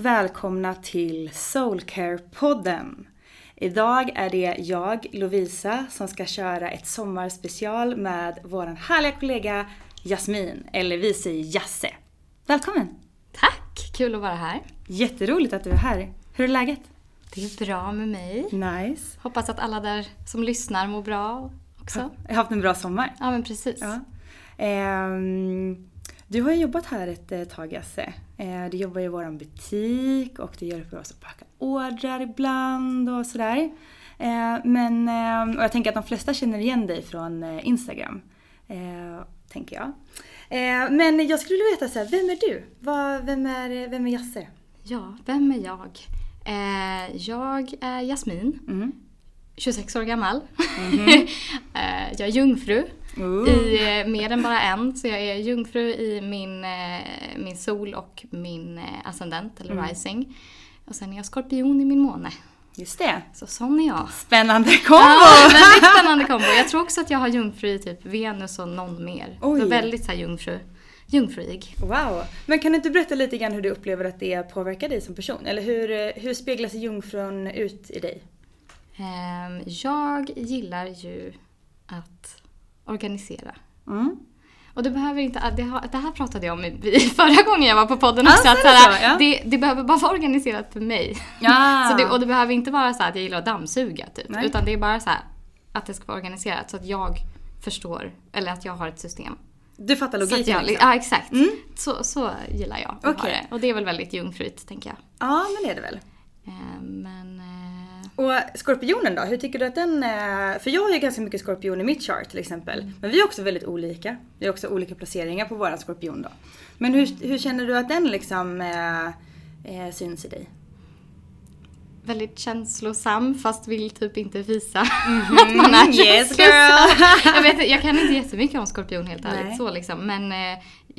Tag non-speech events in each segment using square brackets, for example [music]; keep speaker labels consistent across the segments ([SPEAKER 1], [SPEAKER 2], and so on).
[SPEAKER 1] Och välkomna till Soulcare-podden. Idag är det jag, Lovisa, som ska köra ett sommarspecial med vår härliga kollega Jasmin, eller vi säger Jasse. Välkommen!
[SPEAKER 2] Tack! Kul att vara här.
[SPEAKER 1] Jätteroligt att du är här. Hur är läget?
[SPEAKER 2] Det är bra med mig.
[SPEAKER 1] Nice.
[SPEAKER 2] Hoppas att alla där som lyssnar mår bra också.
[SPEAKER 1] Jag har haft en bra sommar.
[SPEAKER 2] Ja, men precis.
[SPEAKER 1] Ja. Ehm, du har ju jobbat här ett eh, tag Jasse. Eh, du jobbar i vår butik och du hjälper oss att packa ordrar ibland och sådär. Eh, men, och jag tänker att de flesta känner igen dig från Instagram. Tänker jag. Men jag skulle vilja veta så här, vem är du? Vem, är, vem är Jasse?
[SPEAKER 2] Ja, vem är jag? Jag är Jasmin.
[SPEAKER 1] Mm.
[SPEAKER 2] 26 år gammal.
[SPEAKER 1] Mhm. [laughs]
[SPEAKER 2] Eh, jag är jungfru.
[SPEAKER 1] Ooh.
[SPEAKER 2] I eh, mer än bara en. Så jag är jungfru i min, eh, min sol och min eh, ascendent, eller
[SPEAKER 1] Mm.
[SPEAKER 2] rising. Och sen är jag skorpion i min måne.
[SPEAKER 1] Just det.
[SPEAKER 2] Så sån är jag.
[SPEAKER 1] Spännande kombo!
[SPEAKER 2] Ja, väldigt [laughs] spännande kombo. Jag tror också att jag har jungfru i typ Venus och någon mer.
[SPEAKER 1] Oj.
[SPEAKER 2] Så väldigt så här jungfru, jungfruig.
[SPEAKER 1] Wow. Men kan du inte berätta lite grann hur du upplever att det påverkar dig som person? Eller hur, hur speglas jungfrun ut i dig?
[SPEAKER 2] Ehm, jag gillar ju att organisera.
[SPEAKER 1] Mm.
[SPEAKER 2] Och det behöver inte, det, har, det här pratade jag om i, förra gången jag var på podden också.
[SPEAKER 1] Ah,
[SPEAKER 2] att såhär,
[SPEAKER 1] så, ja.
[SPEAKER 2] det, det behöver bara vara organiserat för mig.
[SPEAKER 1] Ja. [laughs]
[SPEAKER 2] Så det, och det behöver inte vara så att jag gillar att dammsuga typ.
[SPEAKER 1] Nej.
[SPEAKER 2] Utan det är bara så att det ska vara organiserat så att jag förstår, eller att jag har ett system.
[SPEAKER 1] Du fattar logiken
[SPEAKER 2] jag,
[SPEAKER 1] liksom.
[SPEAKER 2] Ja, exakt.
[SPEAKER 1] Mm.
[SPEAKER 2] Så, så gillar jag att ha
[SPEAKER 1] Okej.
[SPEAKER 2] det. Och det är väl väldigt jungfruigt, tänker jag.
[SPEAKER 1] Ja, men det är det väl.
[SPEAKER 2] Eh, Men... eh,
[SPEAKER 1] Och skorpionen då, hur tycker du att den är? För jag har ju ganska mycket skorpion i mitt chart till exempel.
[SPEAKER 2] Mm.
[SPEAKER 1] Men vi är också väldigt olika. Vi har också olika placeringar på våran skorpion då. Men hur, hur känner du att den liksom eh, eh, syns i dig?
[SPEAKER 2] väldigt känslosam fast vill typ inte visa [laughs] att man är.
[SPEAKER 1] Yes,
[SPEAKER 2] känslosam.
[SPEAKER 1] girl.
[SPEAKER 2] jag, vet, jag kan inte jättemycket om skorpion helt ärligt
[SPEAKER 1] Nej.
[SPEAKER 2] så liksom. Men eh,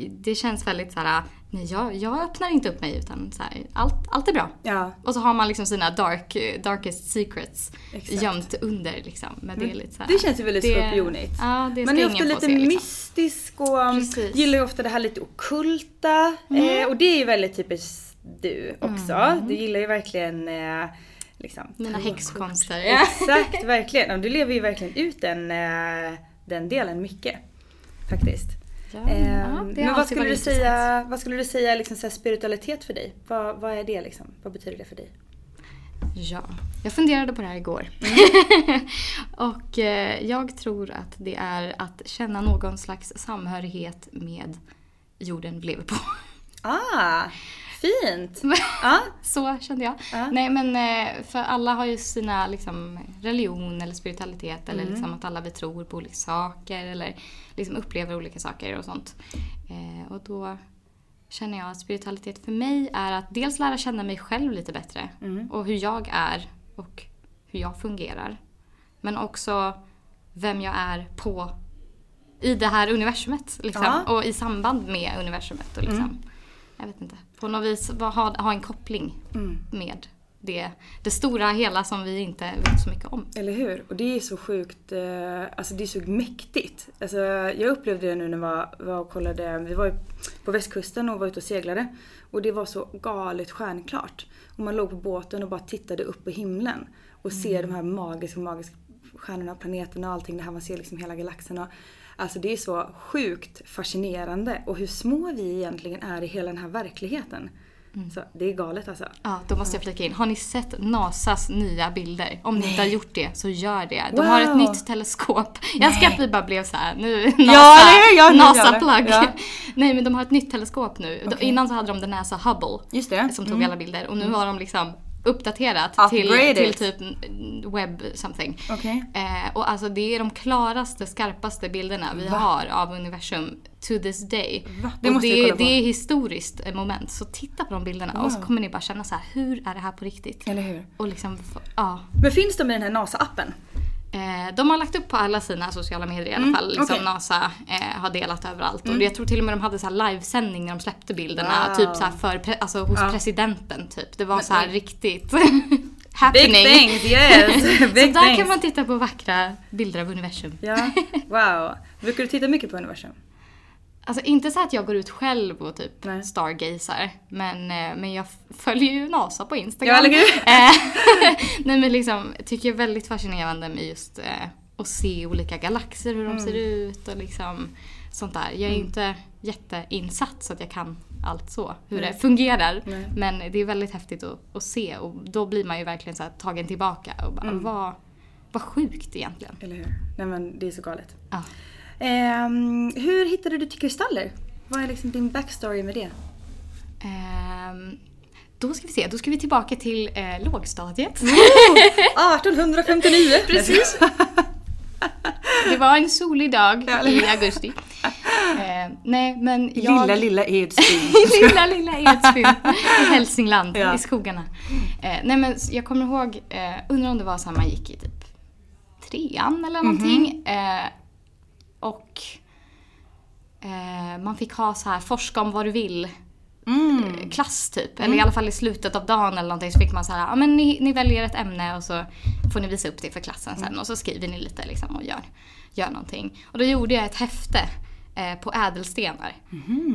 [SPEAKER 2] det känns väldigt så här. nej jag, jag öppnar inte upp mig utan så här, allt, allt är bra.
[SPEAKER 1] Ja.
[SPEAKER 2] Och så har man liksom sina dark, darkest secrets
[SPEAKER 1] Exakt.
[SPEAKER 2] gömt under liksom. Men det är lite så här,
[SPEAKER 1] Det känns ju väldigt skorpionigt.
[SPEAKER 2] Ja,
[SPEAKER 1] Man är ofta lite
[SPEAKER 2] se liksom.
[SPEAKER 1] mystisk och um,
[SPEAKER 2] Precis.
[SPEAKER 1] gillar ju ofta det här lite ockulta.
[SPEAKER 2] Mm.
[SPEAKER 1] Eh, och det är ju väldigt typiskt du också. Du gillar ju verkligen eh, Liksom.
[SPEAKER 2] Mina häxkonster. [laughs]
[SPEAKER 1] Exakt, verkligen. Ja, Du lever ju verkligen ut den, eh, den delen mycket. Faktiskt.
[SPEAKER 2] Ja,
[SPEAKER 1] Ehm, men vad skulle, du säga, vad skulle du säga liksom så spiritualitet för dig? Vad, vad är det liksom? Vad betyder det för dig?
[SPEAKER 2] Ja, jag funderade på det här igår. [laughs] och eh, jag tror att det är att känna någon slags samhörighet med jorden vi lever på.
[SPEAKER 1] Ah, fint! [laughs] Ja.
[SPEAKER 2] Så kände jag.
[SPEAKER 1] Ja.
[SPEAKER 2] Nej men eh, för alla har ju sina liksom, religion eller spiritualitet eller
[SPEAKER 1] Mm.
[SPEAKER 2] liksom att alla vi tror på olika saker eller liksom upplever olika saker och sånt. Eh, och då känner jag att spiritualitet för mig är att dels lära känna mig själv lite bättre
[SPEAKER 1] Mm.
[SPEAKER 2] och hur jag är och hur jag fungerar. Men också vem jag är på i det här universumet liksom,
[SPEAKER 1] Ja.
[SPEAKER 2] och i samband med universumet. Och liksom, Jag vet inte. På något vis ha, ha en koppling med det, det stora hela som vi inte vet så mycket om.
[SPEAKER 1] Eller hur? Och det är så sjukt, eh, alltså det är så mäktigt. Alltså jag upplevde det nu när jag var, och kollade, vi var på västkusten och var ute och seglade. Och det var så galet stjärnklart. Och man låg på båten och bara tittade upp på himlen. Och ser de här magiska, magiska stjärnorna, planeterna och allting. Det här man ser liksom hela galaxen. Och, alltså det är så sjukt fascinerande. Och hur små vi egentligen är i hela den här verkligheten. Så det är galet alltså.
[SPEAKER 2] Ja, då måste jag flika in. Har ni sett NASAs nya bilder? Om ni inte har gjort det, så gör det. De
[SPEAKER 1] Wow.
[SPEAKER 2] har ett nytt teleskop. Jag älskar att vi bara blev så här, nu [laughs] NASA,
[SPEAKER 1] Ja, eller hur? Ja. [laughs]
[SPEAKER 2] Nej men de har ett nytt teleskop nu.
[SPEAKER 1] Okej.
[SPEAKER 2] Innan så hade de den NASA Hubble.
[SPEAKER 1] Just det.
[SPEAKER 2] Som tog
[SPEAKER 1] Mm.
[SPEAKER 2] alla bilder. Och nu har de liksom uppdaterat till,
[SPEAKER 1] Upgraded.
[SPEAKER 2] till typ web something.
[SPEAKER 1] Okej.
[SPEAKER 2] Eh, och alltså det är de klaraste, skarpaste bilderna vi har av universum to this day.
[SPEAKER 1] Va? Det
[SPEAKER 2] och det, det är historiskt moment. Så titta på de bilderna och så kommer ni bara känna så här, hur är det här på riktigt?
[SPEAKER 1] Eller hur?
[SPEAKER 2] Och liksom, ja.
[SPEAKER 1] Men finns de i den här NASA-appen?
[SPEAKER 2] Eh, de har lagt upp på alla sina sociala medier i alla
[SPEAKER 1] Mm,
[SPEAKER 2] fall. Liksom.
[SPEAKER 1] Mm.
[SPEAKER 2] NASA eh, har delat överallt. Och jag tror till och med de hade så livesändning när de släppte bilderna.
[SPEAKER 1] Wow.
[SPEAKER 2] Typ så för, alltså hos
[SPEAKER 1] Ja.
[SPEAKER 2] presidenten typ. Det var
[SPEAKER 1] Men-
[SPEAKER 2] så här riktigt [laughs] happening.
[SPEAKER 1] Big things, yes! [laughs]
[SPEAKER 2] så
[SPEAKER 1] Big
[SPEAKER 2] där
[SPEAKER 1] things.
[SPEAKER 2] kan man titta på vackra bilder av universum.
[SPEAKER 1] Ja, [laughs] wow. Brukar du titta mycket på universum?
[SPEAKER 2] Alltså inte så att jag går ut själv och typ
[SPEAKER 1] Nej.
[SPEAKER 2] stargazar. Men, eh, men jag följer ju NASA på Instagram.
[SPEAKER 1] Ja, eller hur?
[SPEAKER 2] Eh, [laughs] Nej men liksom, tycker jag är väldigt fascinerande med just eh, att se olika galaxer, hur de
[SPEAKER 1] Mm.
[SPEAKER 2] ser ut och liksom sånt där. Jag är inte jätteinsatt så att jag kan allt så, hur det fungerar.
[SPEAKER 1] Nej.
[SPEAKER 2] Men det är väldigt häftigt att, att se och då blir man ju verkligen så tagen tillbaka och bara,
[SPEAKER 1] Mm.
[SPEAKER 2] vad, vad sjukt egentligen.
[SPEAKER 1] Eller hur? Nej men det är så galet.
[SPEAKER 2] Ja.
[SPEAKER 1] Ehm, hur hittade du till kristaller? Vad är liksom din backstory med det?
[SPEAKER 2] Ehm, då ska vi se, då ska vi tillbaka till eh, lågstadiet.
[SPEAKER 1] 1859! [laughs]
[SPEAKER 2] Precis. Det var en solig dag i augusti. Eh, nej men jag...
[SPEAKER 1] Lilla, lilla Edsbyn. [laughs]
[SPEAKER 2] lilla, lilla Edsbyn i Hälsingland,
[SPEAKER 1] Ja.
[SPEAKER 2] i skogarna. Eh, nej men jag kommer ihåg, eh, undrar om det var så här man gick i typ trean eller någonting. Eh, och eh, man fick ha så här forska om vad du vill eh, klass typ. Eller i alla fall i slutet av dagen eller någonting så fick man så här, ja men ni, ni väljer ett ämne och så får ni visa upp det för klassen sen och så skriver ni lite liksom och gör, gör någonting. Och då gjorde jag ett häfte eh, på ädelstenar.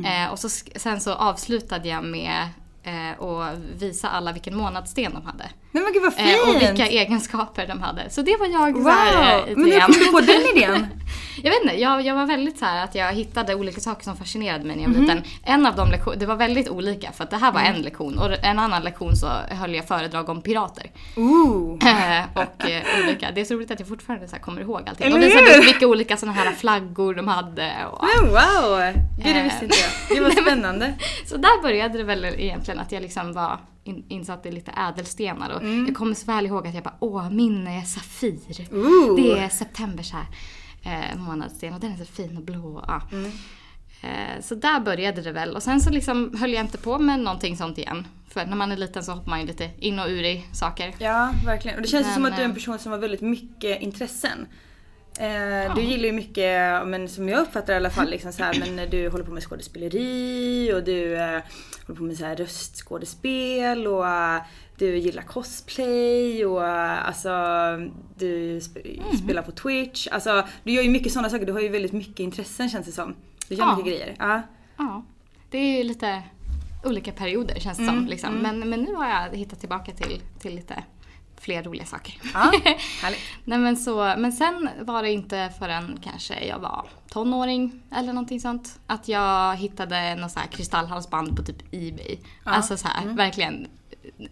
[SPEAKER 2] Eh, och så, sen så avslutade jag med eh, att visa alla vilken månadssten de hade.
[SPEAKER 1] Nej men gud vad fint!
[SPEAKER 2] Eh, och vilka egenskaper de hade. Så det var jag så här,
[SPEAKER 1] Wow!
[SPEAKER 2] eh, i
[SPEAKER 1] Men hur kom du på den idén? [laughs]
[SPEAKER 2] Jag vet inte, jag, jag var väldigt så här att jag hittade olika saker som fascinerade mig när jag var
[SPEAKER 1] Mhm.
[SPEAKER 2] liten. En av de lektionerna, det var väldigt olika för att det här var
[SPEAKER 1] Mm.
[SPEAKER 2] en lektion och en annan lektion så höll jag föredrag om pirater.
[SPEAKER 1] Ooh! [laughs]
[SPEAKER 2] Eh, och eh, olika, det är så roligt att jag fortfarande så här kommer ihåg allting.
[SPEAKER 1] Eller
[SPEAKER 2] och visade
[SPEAKER 1] hur?
[SPEAKER 2] vilka olika sådana här flaggor de hade. Och,
[SPEAKER 1] Men wow! Gud det
[SPEAKER 2] Eh.
[SPEAKER 1] visste inte jag. Det var [laughs] spännande.
[SPEAKER 2] Så där började det väl egentligen att jag liksom var in, insatt i lite ädelstenar. Och
[SPEAKER 1] Mm.
[SPEAKER 2] Jag kommer så väl ihåg att jag bara, åh min är Safir.
[SPEAKER 1] Ooh.
[SPEAKER 2] Det är september så här, eh, månadssten och den är så fin och blå. Ja.
[SPEAKER 1] Mm.
[SPEAKER 2] Eh, så där började det väl och sen så liksom höll jag inte på med någonting sånt igen. För när man är liten så hoppar man ju lite in och ur i saker.
[SPEAKER 1] Ja, verkligen. Och det känns ju som
[SPEAKER 2] Men,
[SPEAKER 1] att du är en
[SPEAKER 2] eh,
[SPEAKER 1] person som har väldigt mycket intressen. Eh, Du gillar ju mycket, men som jag uppfattar i alla fall, liksom så här, men du håller på med skådespeleri och du eh, håller på med så här röstskådespel och eh, du gillar cosplay och eh, alltså du sp-
[SPEAKER 2] Mhm.
[SPEAKER 1] spelar på Twitch. Alltså du gör ju mycket sådana saker, du har ju väldigt mycket intressen känns det som. Du gör
[SPEAKER 2] Ja.
[SPEAKER 1] mycket grejer. Ja.
[SPEAKER 2] Ja, det är ju lite olika perioder känns det
[SPEAKER 1] Mm,
[SPEAKER 2] som. Liksom. Men, men nu har jag hittat tillbaka till, till lite fler roliga saker.
[SPEAKER 1] Ja, [laughs] härligt.
[SPEAKER 2] Nej men så, men sen var det inte förrän kanske jag var tonåring eller någonting sånt. Att jag hittade något så här kristallhalsband på typ Ebay. Alltså så här, verkligen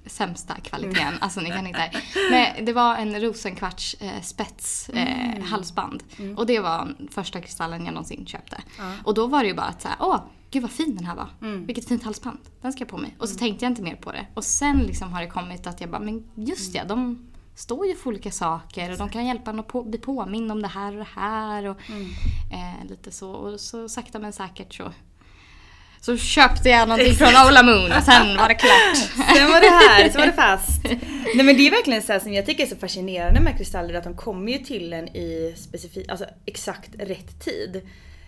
[SPEAKER 2] sämsta kvaliteten. Alltså ni kan inte. Men det var en rosenkvarts eh, spets eh, halsband. Och det var första kristallen jag någonsin köpte. Och då var det ju bara att så här, åh gud vad fin den här var. Vilket fint halsband. Den ska jag på mig. Och så tänkte jag inte mer på det. Och sen liksom har det kommit att jag bara, men just ja, de står ju för olika saker och de kan hjälpa en att på, bli påmind om det här och det här. Och, eh, lite så. Och så sakta men säkert så så köpte jag någonting från Ola Moon och sen var det klart. [laughs]
[SPEAKER 1] Sen var det här, så var det fast. Nej men det är verkligen så här som jag tycker är så fascinerande med kristaller att de kommer ju till en i specifik, alltså exakt rätt tid.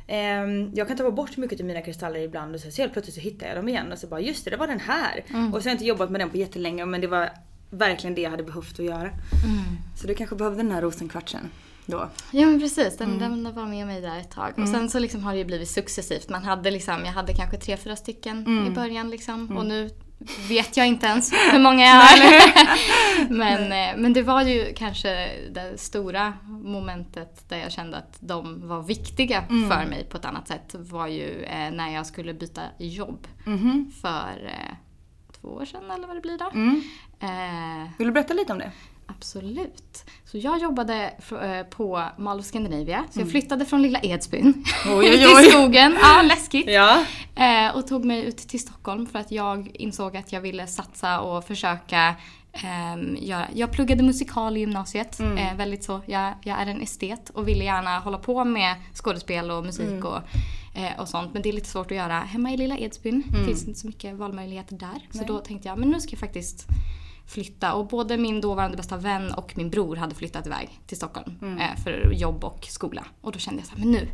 [SPEAKER 1] Ehm, jag kan ta bort mycket av mina kristaller ibland och så, så helt plötsligt så hittar jag dem igen och så bara just det, det var den här. Och så har jag inte jobbat med den på jättelänge men det var verkligen det jag hade behövt att göra. Så du kanske behövde den här rosenkvartsen då.
[SPEAKER 2] Ja men precis, den, den var med mig där ett tag. Och sen så liksom har det ju blivit successivt. Man hade liksom, jag hade kanske tre, fyra stycken i början liksom. Och nu vet jag inte ens [laughs] hur många jag har. [laughs] men, eh, men det var ju kanske det stora momentet där jag kände att de var viktiga för mig på ett annat sätt. var ju eh, när jag skulle byta jobb. För eh, två år sedan eller vad det blir då. Eh,
[SPEAKER 1] Vill du berätta lite om det?
[SPEAKER 2] Absolut. Så jag jobbade eh, på Mall of Scandinavia. Så jag flyttade från lilla Edsbyn
[SPEAKER 1] Mm. Oj, oj, [laughs] oj.
[SPEAKER 2] i skogen. Ja, läskigt.
[SPEAKER 1] Ja.
[SPEAKER 2] Eh, och tog mig ut till Stockholm för att jag insåg att jag ville satsa och försöka ehm, göra. Jag pluggade musikal i gymnasiet.
[SPEAKER 1] Mm.
[SPEAKER 2] Eh, väldigt så. Jag, jag är en estet och ville gärna hålla på med skådespel och musik
[SPEAKER 1] Mm.
[SPEAKER 2] och, eh, och sånt. Men det är lite svårt att göra hemma i lilla Edsbyn.
[SPEAKER 1] Mm.
[SPEAKER 2] Det finns inte så mycket valmöjligheter där. Så då tänkte jag, men nu ska jag faktiskt flytta. Och både min dåvarande bästa vän och min bror hade flyttat iväg till Stockholm
[SPEAKER 1] Mm.
[SPEAKER 2] eh, för jobb och skola. Och då kände jag så här, men nu.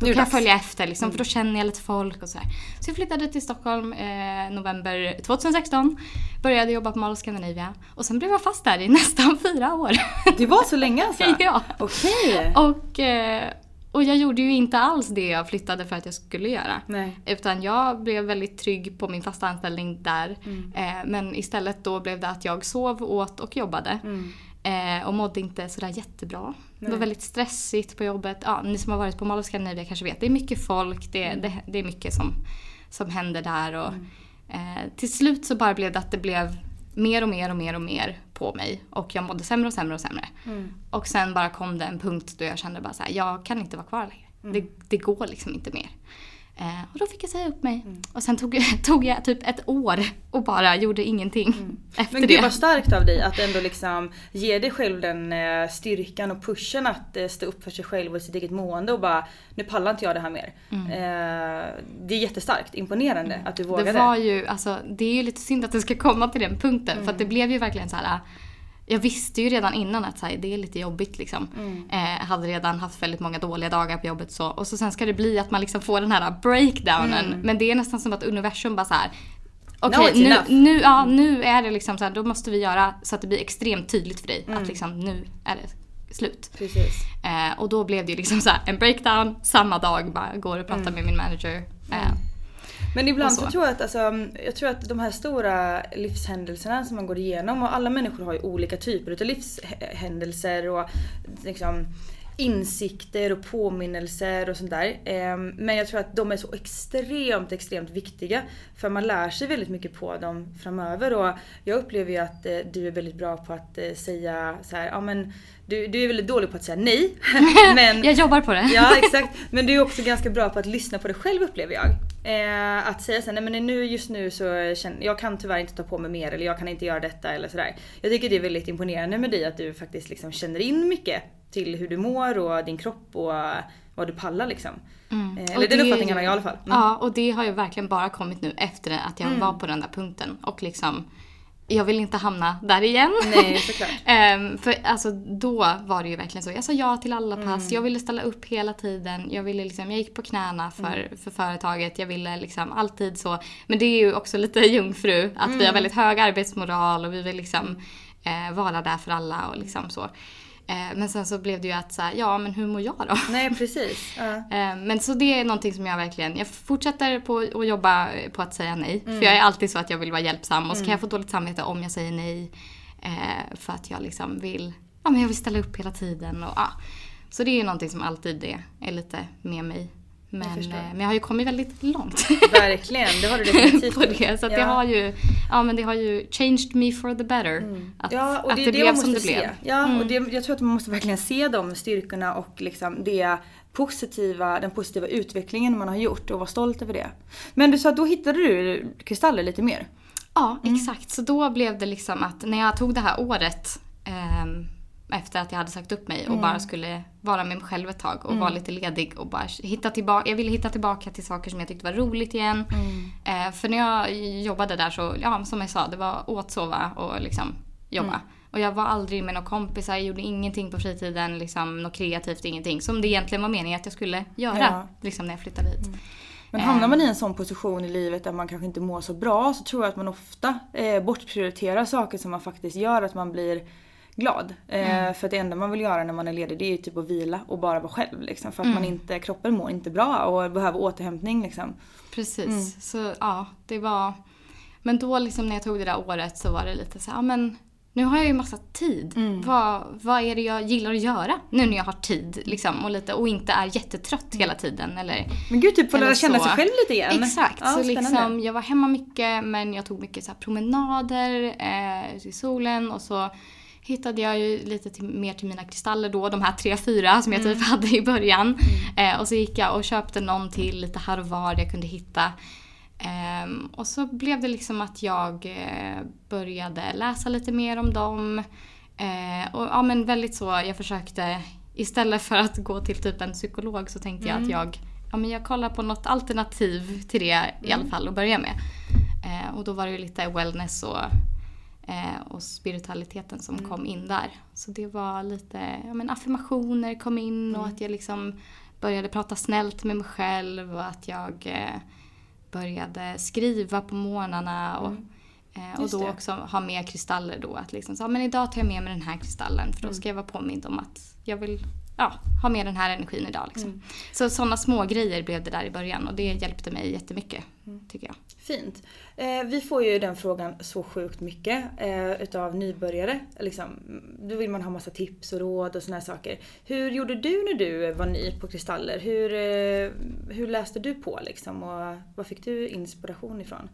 [SPEAKER 2] Då
[SPEAKER 1] Nu
[SPEAKER 2] kan jag följa efter liksom, för då känner jag lite folk och så här. Så jag flyttade till Stockholm eh, november 2016. Började jobba på Mall of Scandinavia. Och sen blev jag fast där i [laughs] nästan fyra år.
[SPEAKER 1] Det var så länge alltså? [laughs]
[SPEAKER 2] ja.
[SPEAKER 1] Okej.
[SPEAKER 2] Och, eh, och jag gjorde ju inte alls det jag flyttade för att jag skulle göra.
[SPEAKER 1] Nej.
[SPEAKER 2] Utan jag blev väldigt trygg på min fasta anställning där. Eh, men istället då blev det att jag sov, åt och jobbade. Eh, och mådde inte sådär jättebra. Det var väldigt stressigt på jobbet. Ja, ni som har varit på Mall of Scandinavia kanske vet. Det är mycket folk, det, det, det är mycket som, som händer där. Och, eh, till slut så bara blev det att det blev mer och mer och mer och mer på mig. Och jag mådde sämre och sämre och sämre. Och sen bara kom det en punkt då jag kände bara så här, jag kan inte vara kvar längre. Det, det går liksom inte mer. Eh, och då fick jag säga upp mig. Och sen tog, [laughs] tog jag typ ett år och bara gjorde ingenting [laughs] efter
[SPEAKER 1] Men
[SPEAKER 2] det.
[SPEAKER 1] gud vad starkt av dig att ändå liksom ge dig själv den eh, styrkan och pushen att eh, stå upp för sig själv och sitt eget mående och bara nu pallar inte jag det här mer. Eh, det är jättestarkt, imponerande att du vågade.
[SPEAKER 2] Det var ju, alltså det är ju lite synd att det ska komma till den punkten. För att det blev ju verkligen så här. Jag visste ju redan innan att så här, det är lite jobbigt liksom. Eh, hade redan haft väldigt många dåliga dagar på jobbet så. Och så sen ska det bli att man liksom får den här breakdownen. Men det är nästan som att universum bara så här. Okej,
[SPEAKER 1] it's
[SPEAKER 2] nu,
[SPEAKER 1] enough."
[SPEAKER 2] nu, ja, nu är det liksom så här, då måste vi göra så att det blir extremt tydligt för dig att liksom nu är det slut. Eh, och då blev det ju liksom så här, en breakdown samma dag, bara går och pratar med min manager. Eh,
[SPEAKER 1] Men ibland så.
[SPEAKER 2] så.
[SPEAKER 1] tror jag att, alltså, jag tror att de här stora livshändelserna som man går igenom och alla människor har ju olika typer av livshändelser och liksom insikter och påminnelser och sånt där. Ehm, Men jag tror att de är så extremt, extremt viktiga. För man lär sig väldigt mycket på dem framöver och jag upplever ju att eh, du är väldigt bra på att eh, säga så här, ja men du, du är väldigt dålig på att säga nej. [laughs] men
[SPEAKER 2] jag jobbar på det.
[SPEAKER 1] Ja [laughs] exakt. Men du är också ganska bra på att lyssna på dig själv upplever jag. Eh, att säga såhär, nej men nu, just nu så känner jag kan tyvärr inte ta på mig mer eller jag kan inte göra detta eller sådär. Jag tycker det är väldigt imponerande med dig att du faktiskt liksom känner in mycket till hur du mår och din kropp och vad du pallar liksom. Eh,
[SPEAKER 2] Mm. Och
[SPEAKER 1] eller den
[SPEAKER 2] det
[SPEAKER 1] uppfattningen har jag i alla fall. Mm.
[SPEAKER 2] Ja, och det har ju verkligen bara kommit nu efter att jag var på den där punkten. Och liksom, jag vill inte hamna där igen.
[SPEAKER 1] Nej såklart. [laughs]
[SPEAKER 2] Ehm, för alltså då var det ju verkligen så. Jag sa ja till alla
[SPEAKER 1] Mm.
[SPEAKER 2] pass. Jag ville ställa upp hela tiden. Jag, ville liksom, jag gick på knäna för,
[SPEAKER 1] Mm.
[SPEAKER 2] för företaget. Jag ville liksom alltid så. Men det är ju också lite jungfru. Att
[SPEAKER 1] Mm.
[SPEAKER 2] vi har väldigt hög arbetsmoral och vi vill liksom eh, vara där för alla och liksom så. Eh, men sen så blev det ju att så här, ja men hur mår jag då? [laughs]
[SPEAKER 1] Nej precis.
[SPEAKER 2] Eh, Men så det är någonting som jag verkligen, jag fortsätter på att jobba på att säga nej.
[SPEAKER 1] Mm.
[SPEAKER 2] För jag är alltid så att jag vill vara hjälpsam och så kan jag få dåligt samvete om jag säger nej. Eh, för att jag liksom vill, ja men jag vill ställa upp hela tiden och ja. Så det är ju någonting som alltid är, är lite med mig. Men,
[SPEAKER 1] förstår.
[SPEAKER 2] eh, men jag har ju kommit väldigt långt.
[SPEAKER 1] Verkligen, det har du definitivt [laughs]
[SPEAKER 2] på det. Så att det
[SPEAKER 1] Ja.
[SPEAKER 2] har ju, ja men det har ju changed me for the better. Att,
[SPEAKER 1] Ja, och
[SPEAKER 2] att
[SPEAKER 1] det,
[SPEAKER 2] det,
[SPEAKER 1] är det
[SPEAKER 2] blev som det
[SPEAKER 1] se.
[SPEAKER 2] blev.
[SPEAKER 1] Ja,
[SPEAKER 2] Mm.
[SPEAKER 1] och det, jag tror att man måste verkligen se de styrkorna och liksom det positiva, den positiva utvecklingen man har gjort och vara stolt över det. Men du sa att då hittade du kristaller lite mer.
[SPEAKER 2] Ja,
[SPEAKER 1] Mm.
[SPEAKER 2] exakt. Så då blev det liksom att när jag tog det här året ehm, efter att jag hade sagt upp mig och
[SPEAKER 1] Mm.
[SPEAKER 2] bara skulle vara med mig själv ett tag och vara lite ledig och bara hitta tillbaka. Jag ville hitta tillbaka till saker som jag tyckte var roligt igen.
[SPEAKER 1] Mm.
[SPEAKER 2] Eh, för när jag jobbade där så, ja som jag sa, det var åt, sova och liksom jobba.
[SPEAKER 1] Mm.
[SPEAKER 2] Och jag var aldrig med några kompisar, jag gjorde ingenting på fritiden, liksom något kreativt, ingenting. Som det egentligen var meningen att jag skulle göra
[SPEAKER 1] Ja.
[SPEAKER 2] liksom när jag flyttade hit.
[SPEAKER 1] Men hamnar man i en sån position i livet där man kanske inte mår så bra så tror jag att man ofta eh, bortprioriterar saker som man faktiskt gör att man blir glad. Eh, För att det enda man vill göra när man är ledig det är ju typ att vila och bara vara själv. Liksom, för att man inte, kroppen mår inte bra och behöver återhämtning. Liksom.
[SPEAKER 2] Precis. Så ja, det var... Men då liksom när jag tog det där året så var det lite så här, men nu har jag ju massa tid. Vad, vad är det jag gillar att göra nu när jag har tid liksom och, lite, och inte är jättetrött hela tiden eller
[SPEAKER 1] Men gud, typ få lära känna sig själv lite igen.
[SPEAKER 2] Exakt.
[SPEAKER 1] Ja,
[SPEAKER 2] så
[SPEAKER 1] spännande.
[SPEAKER 2] liksom, jag var hemma mycket men jag tog mycket så promenader eh, i solen och så hittade jag ju lite till, mer till mina kristaller då, de här tre, fyra som jag
[SPEAKER 1] Mm.
[SPEAKER 2] typ hade i början. Eh, och så gick jag och köpte någon till lite här och var jag kunde hitta. Ehm, och så blev det liksom att jag eh, började läsa lite mer om dem. Eh, och ja men väldigt så, jag försökte istället för att gå till typ en psykolog så tänkte jag att jag, ja men jag kollar på något alternativ till det i alla fall att börja med. Eh, och då var det ju lite wellness och, eh, och spiritualiteten som kom in där. Så det var lite, ja men affirmationer kom in och att jag liksom började prata snällt med mig själv och att jag eh, började skriva på morgnarna och, eh, och då
[SPEAKER 1] det.
[SPEAKER 2] också ha med kristaller då. Att liksom, så, ja, men idag tar jag med mig den här kristallen för då ska jag vara påmind om att jag vill ja, ha med den här energin idag. Liksom. Så sådana små grejer blev det där i början och det hjälpte mig jättemycket tycker jag.
[SPEAKER 1] Fint. Eh, vi får ju den frågan så sjukt mycket eh, utav nybörjare. Liksom, då vill man ha massa tips och råd och här saker. Hur gjorde du när du var ny på kristaller? Hur, eh, hur läste du på liksom och vad fick du inspiration ifrån?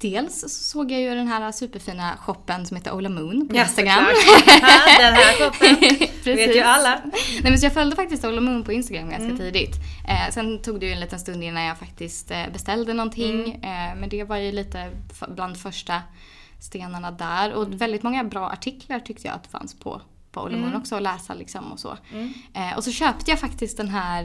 [SPEAKER 2] Dels så såg jag ju den här superfina shoppen som heter Ola Moon på
[SPEAKER 1] Ja,
[SPEAKER 2] Instagram.
[SPEAKER 1] såklart. den här koppen. [laughs] vet ju alla. Mm.
[SPEAKER 2] Nej, men så jag följde faktiskt Ola Moon på Instagram ganska tidigt. Eh, sen tog det ju en liten stund innan jag faktiskt eh, beställde någonting.
[SPEAKER 1] Mm.
[SPEAKER 2] Eh, men det var ju lite bland första stenarna där. Och
[SPEAKER 1] Mm.
[SPEAKER 2] väldigt många bra artiklar tyckte jag att det fanns på, på Ola
[SPEAKER 1] Mm.
[SPEAKER 2] Moon också att läsa liksom och så. Eh, och så köpte jag faktiskt den här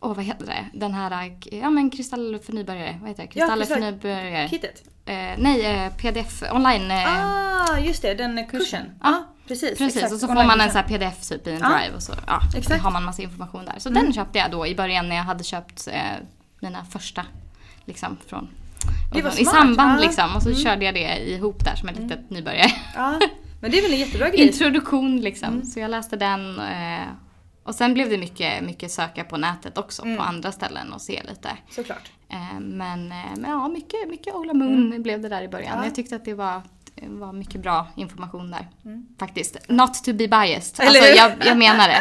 [SPEAKER 2] Åh vad heter det? Den här, eh, ja men kristall för nybörjare. Vad heter det? Kristaller för
[SPEAKER 1] kristall-
[SPEAKER 2] nybörjare.
[SPEAKER 1] Kittet.
[SPEAKER 2] Eh, nej, eh, pdf online. Eh,
[SPEAKER 1] Ah, just det. Den kursen.
[SPEAKER 2] Ja.
[SPEAKER 1] precis.
[SPEAKER 2] Precis,
[SPEAKER 1] exakt.
[SPEAKER 2] och så får man en sån här pdf typ i en
[SPEAKER 1] Ja,
[SPEAKER 2] drive och så ja,
[SPEAKER 1] exakt. Mm.
[SPEAKER 2] har man massa information där. Så den köpte jag då i början när jag hade köpt eh, mina första liksom från
[SPEAKER 1] Det var
[SPEAKER 2] I
[SPEAKER 1] smart,
[SPEAKER 2] samband
[SPEAKER 1] ja. Mm.
[SPEAKER 2] liksom och så körde jag det ihop där som en litet nybörjare.
[SPEAKER 1] Ja, men det är väl en jättebra [laughs] grej.
[SPEAKER 2] Introduktion liksom.
[SPEAKER 1] Mm.
[SPEAKER 2] Så jag läste den eh, och sen blev det mycket, mycket söka på nätet också
[SPEAKER 1] Mm.
[SPEAKER 2] på andra ställen och se lite.
[SPEAKER 1] Såklart.
[SPEAKER 2] Eh, men, eh, men ja, mycket, mycket Ola Moon blev det där i början.
[SPEAKER 1] Mm. Ja.
[SPEAKER 2] Jag tyckte att det var, det var mycket bra information där. Faktiskt. Not to be biased.
[SPEAKER 1] Mm. Eller
[SPEAKER 2] Alltså, jag, jag menar det.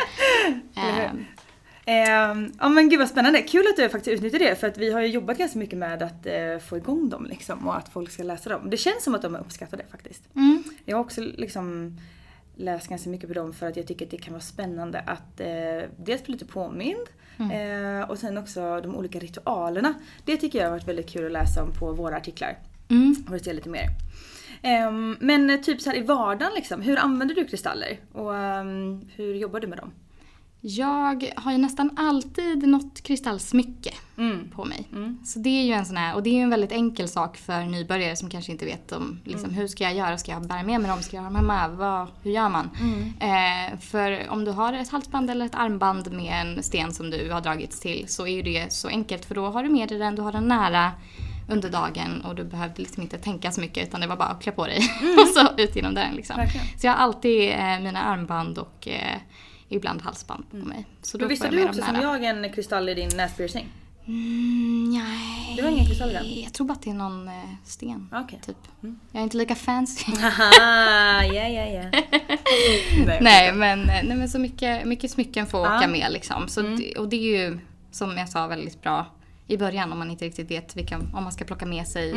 [SPEAKER 2] [laughs] Eh,
[SPEAKER 1] Eh, ja men gud vad spännande. Kul att du faktiskt utnyttjar det för att vi har ju jobbat ganska mycket med att eh, få igång dem liksom och att folk ska läsa dem. Det känns som att de är uppskattade faktiskt.
[SPEAKER 2] mm,
[SPEAKER 1] Jag har också liksom läst ganska mycket på dem för att jag tycker att det kan vara spännande att eh, dels bli lite påmind eh, och sen också de olika ritualerna. Det tycker jag har varit väldigt kul att läsa om på våra artiklar.
[SPEAKER 2] mm.
[SPEAKER 1] Och se lite mer. Ehm, men eh, typ så här i vardagen liksom, hur använder du kristaller? Och ehm, hur jobbar du med dem?
[SPEAKER 2] Jag har ju nästan alltid något kristallsmycke
[SPEAKER 1] Mm.
[SPEAKER 2] på mig. Så det är ju en sån här, och det är ju en väldigt enkel sak för nybörjare som kanske inte vet om liksom, hur ska jag göra, ska jag bära med mig dem, ska jag ha dem hemma, Vad, hur gör man? Eh, för om du har ett halsband eller ett armband med en sten som du har dragits till så är ju det så enkelt för då har du med dig den, du har den nära under dagen och du behövde liksom inte tänka så mycket utan det var bara att klä på dig [laughs] och så ut genom dörren liksom. Så jag har alltid eh, mina armband och eh, ibland halsband på mig. Så då
[SPEAKER 1] Men visst har du också som jag en kristall i din näspiercing?
[SPEAKER 2] Mm, nej.
[SPEAKER 1] Du har ingen kristall i den?
[SPEAKER 2] Jag tror bara att det är någon eh, sten.
[SPEAKER 1] Okej.
[SPEAKER 2] Typ. Jag är inte lika fancy. [laughs]
[SPEAKER 1] Haha, ja ja ja. Nej, [laughs]
[SPEAKER 2] nej, men, nej men så mycket, mycket smycken får
[SPEAKER 1] Ja.
[SPEAKER 2] åka med liksom. Så det, och det är ju som jag sa väldigt bra i början om man inte riktigt vet vilka, om man ska plocka med sig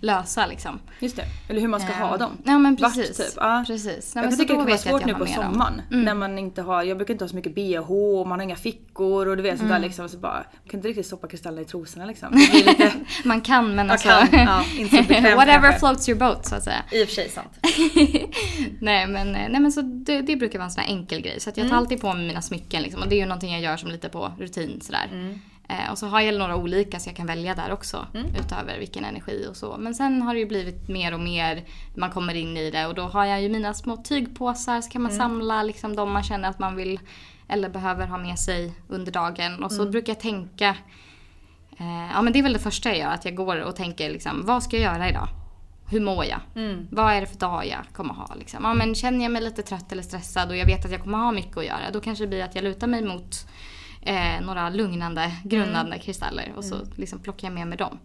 [SPEAKER 2] lösa liksom.
[SPEAKER 1] Just det. Eller hur man ska ha
[SPEAKER 2] Ehm,
[SPEAKER 1] dem.
[SPEAKER 2] Ja men
[SPEAKER 1] Vart,
[SPEAKER 2] precis.
[SPEAKER 1] typ. Ja.
[SPEAKER 2] precis. Nej,
[SPEAKER 1] jag
[SPEAKER 2] men
[SPEAKER 1] kan tycka det kan vara svårt nu på sommaren.
[SPEAKER 2] Mm.
[SPEAKER 1] När man inte har, jag brukar inte ha så mycket bh och man har inga fickor och du vet sånt där liksom. Så bara, jag kan inte riktigt stoppa kristaller i trosorna liksom. [laughs] Lite, [laughs]
[SPEAKER 2] Man kan men alltså.
[SPEAKER 1] kan, ja, inte [laughs] bekvämt
[SPEAKER 2] Whatever
[SPEAKER 1] kanske.
[SPEAKER 2] floats your boat så att säga.
[SPEAKER 1] I och för sig sant.
[SPEAKER 2] nej men, nej, men så det, det brukar vara en sån här enkel grej. Så jag tar alltid på mig mina smycken liksom. Och det är ju någonting jag gör som lite på rutin sådär. Eh, och så har jag några olika så jag kan välja där också. Utöver vilken energi och så. Men sen har det ju blivit mer och mer. Man kommer in i det och då har jag ju mina små tygpåsar. Så kan man samla liksom de man känner att man vill eller behöver ha med sig under dagen. Och så brukar jag tänka Eh, ja men det är väl det första jag gör, att jag går och tänker liksom, vad ska jag göra idag? Hur mår jag? Vad är det för dag jag kommer ha? Liksom? Ja, men känner jag mig lite trött eller stressad och jag vet att jag kommer ha mycket att göra, då kanske det blir att jag lutar mig mot eh, några lugnande, grundande kristaller och så liksom plockar jag med mig dem.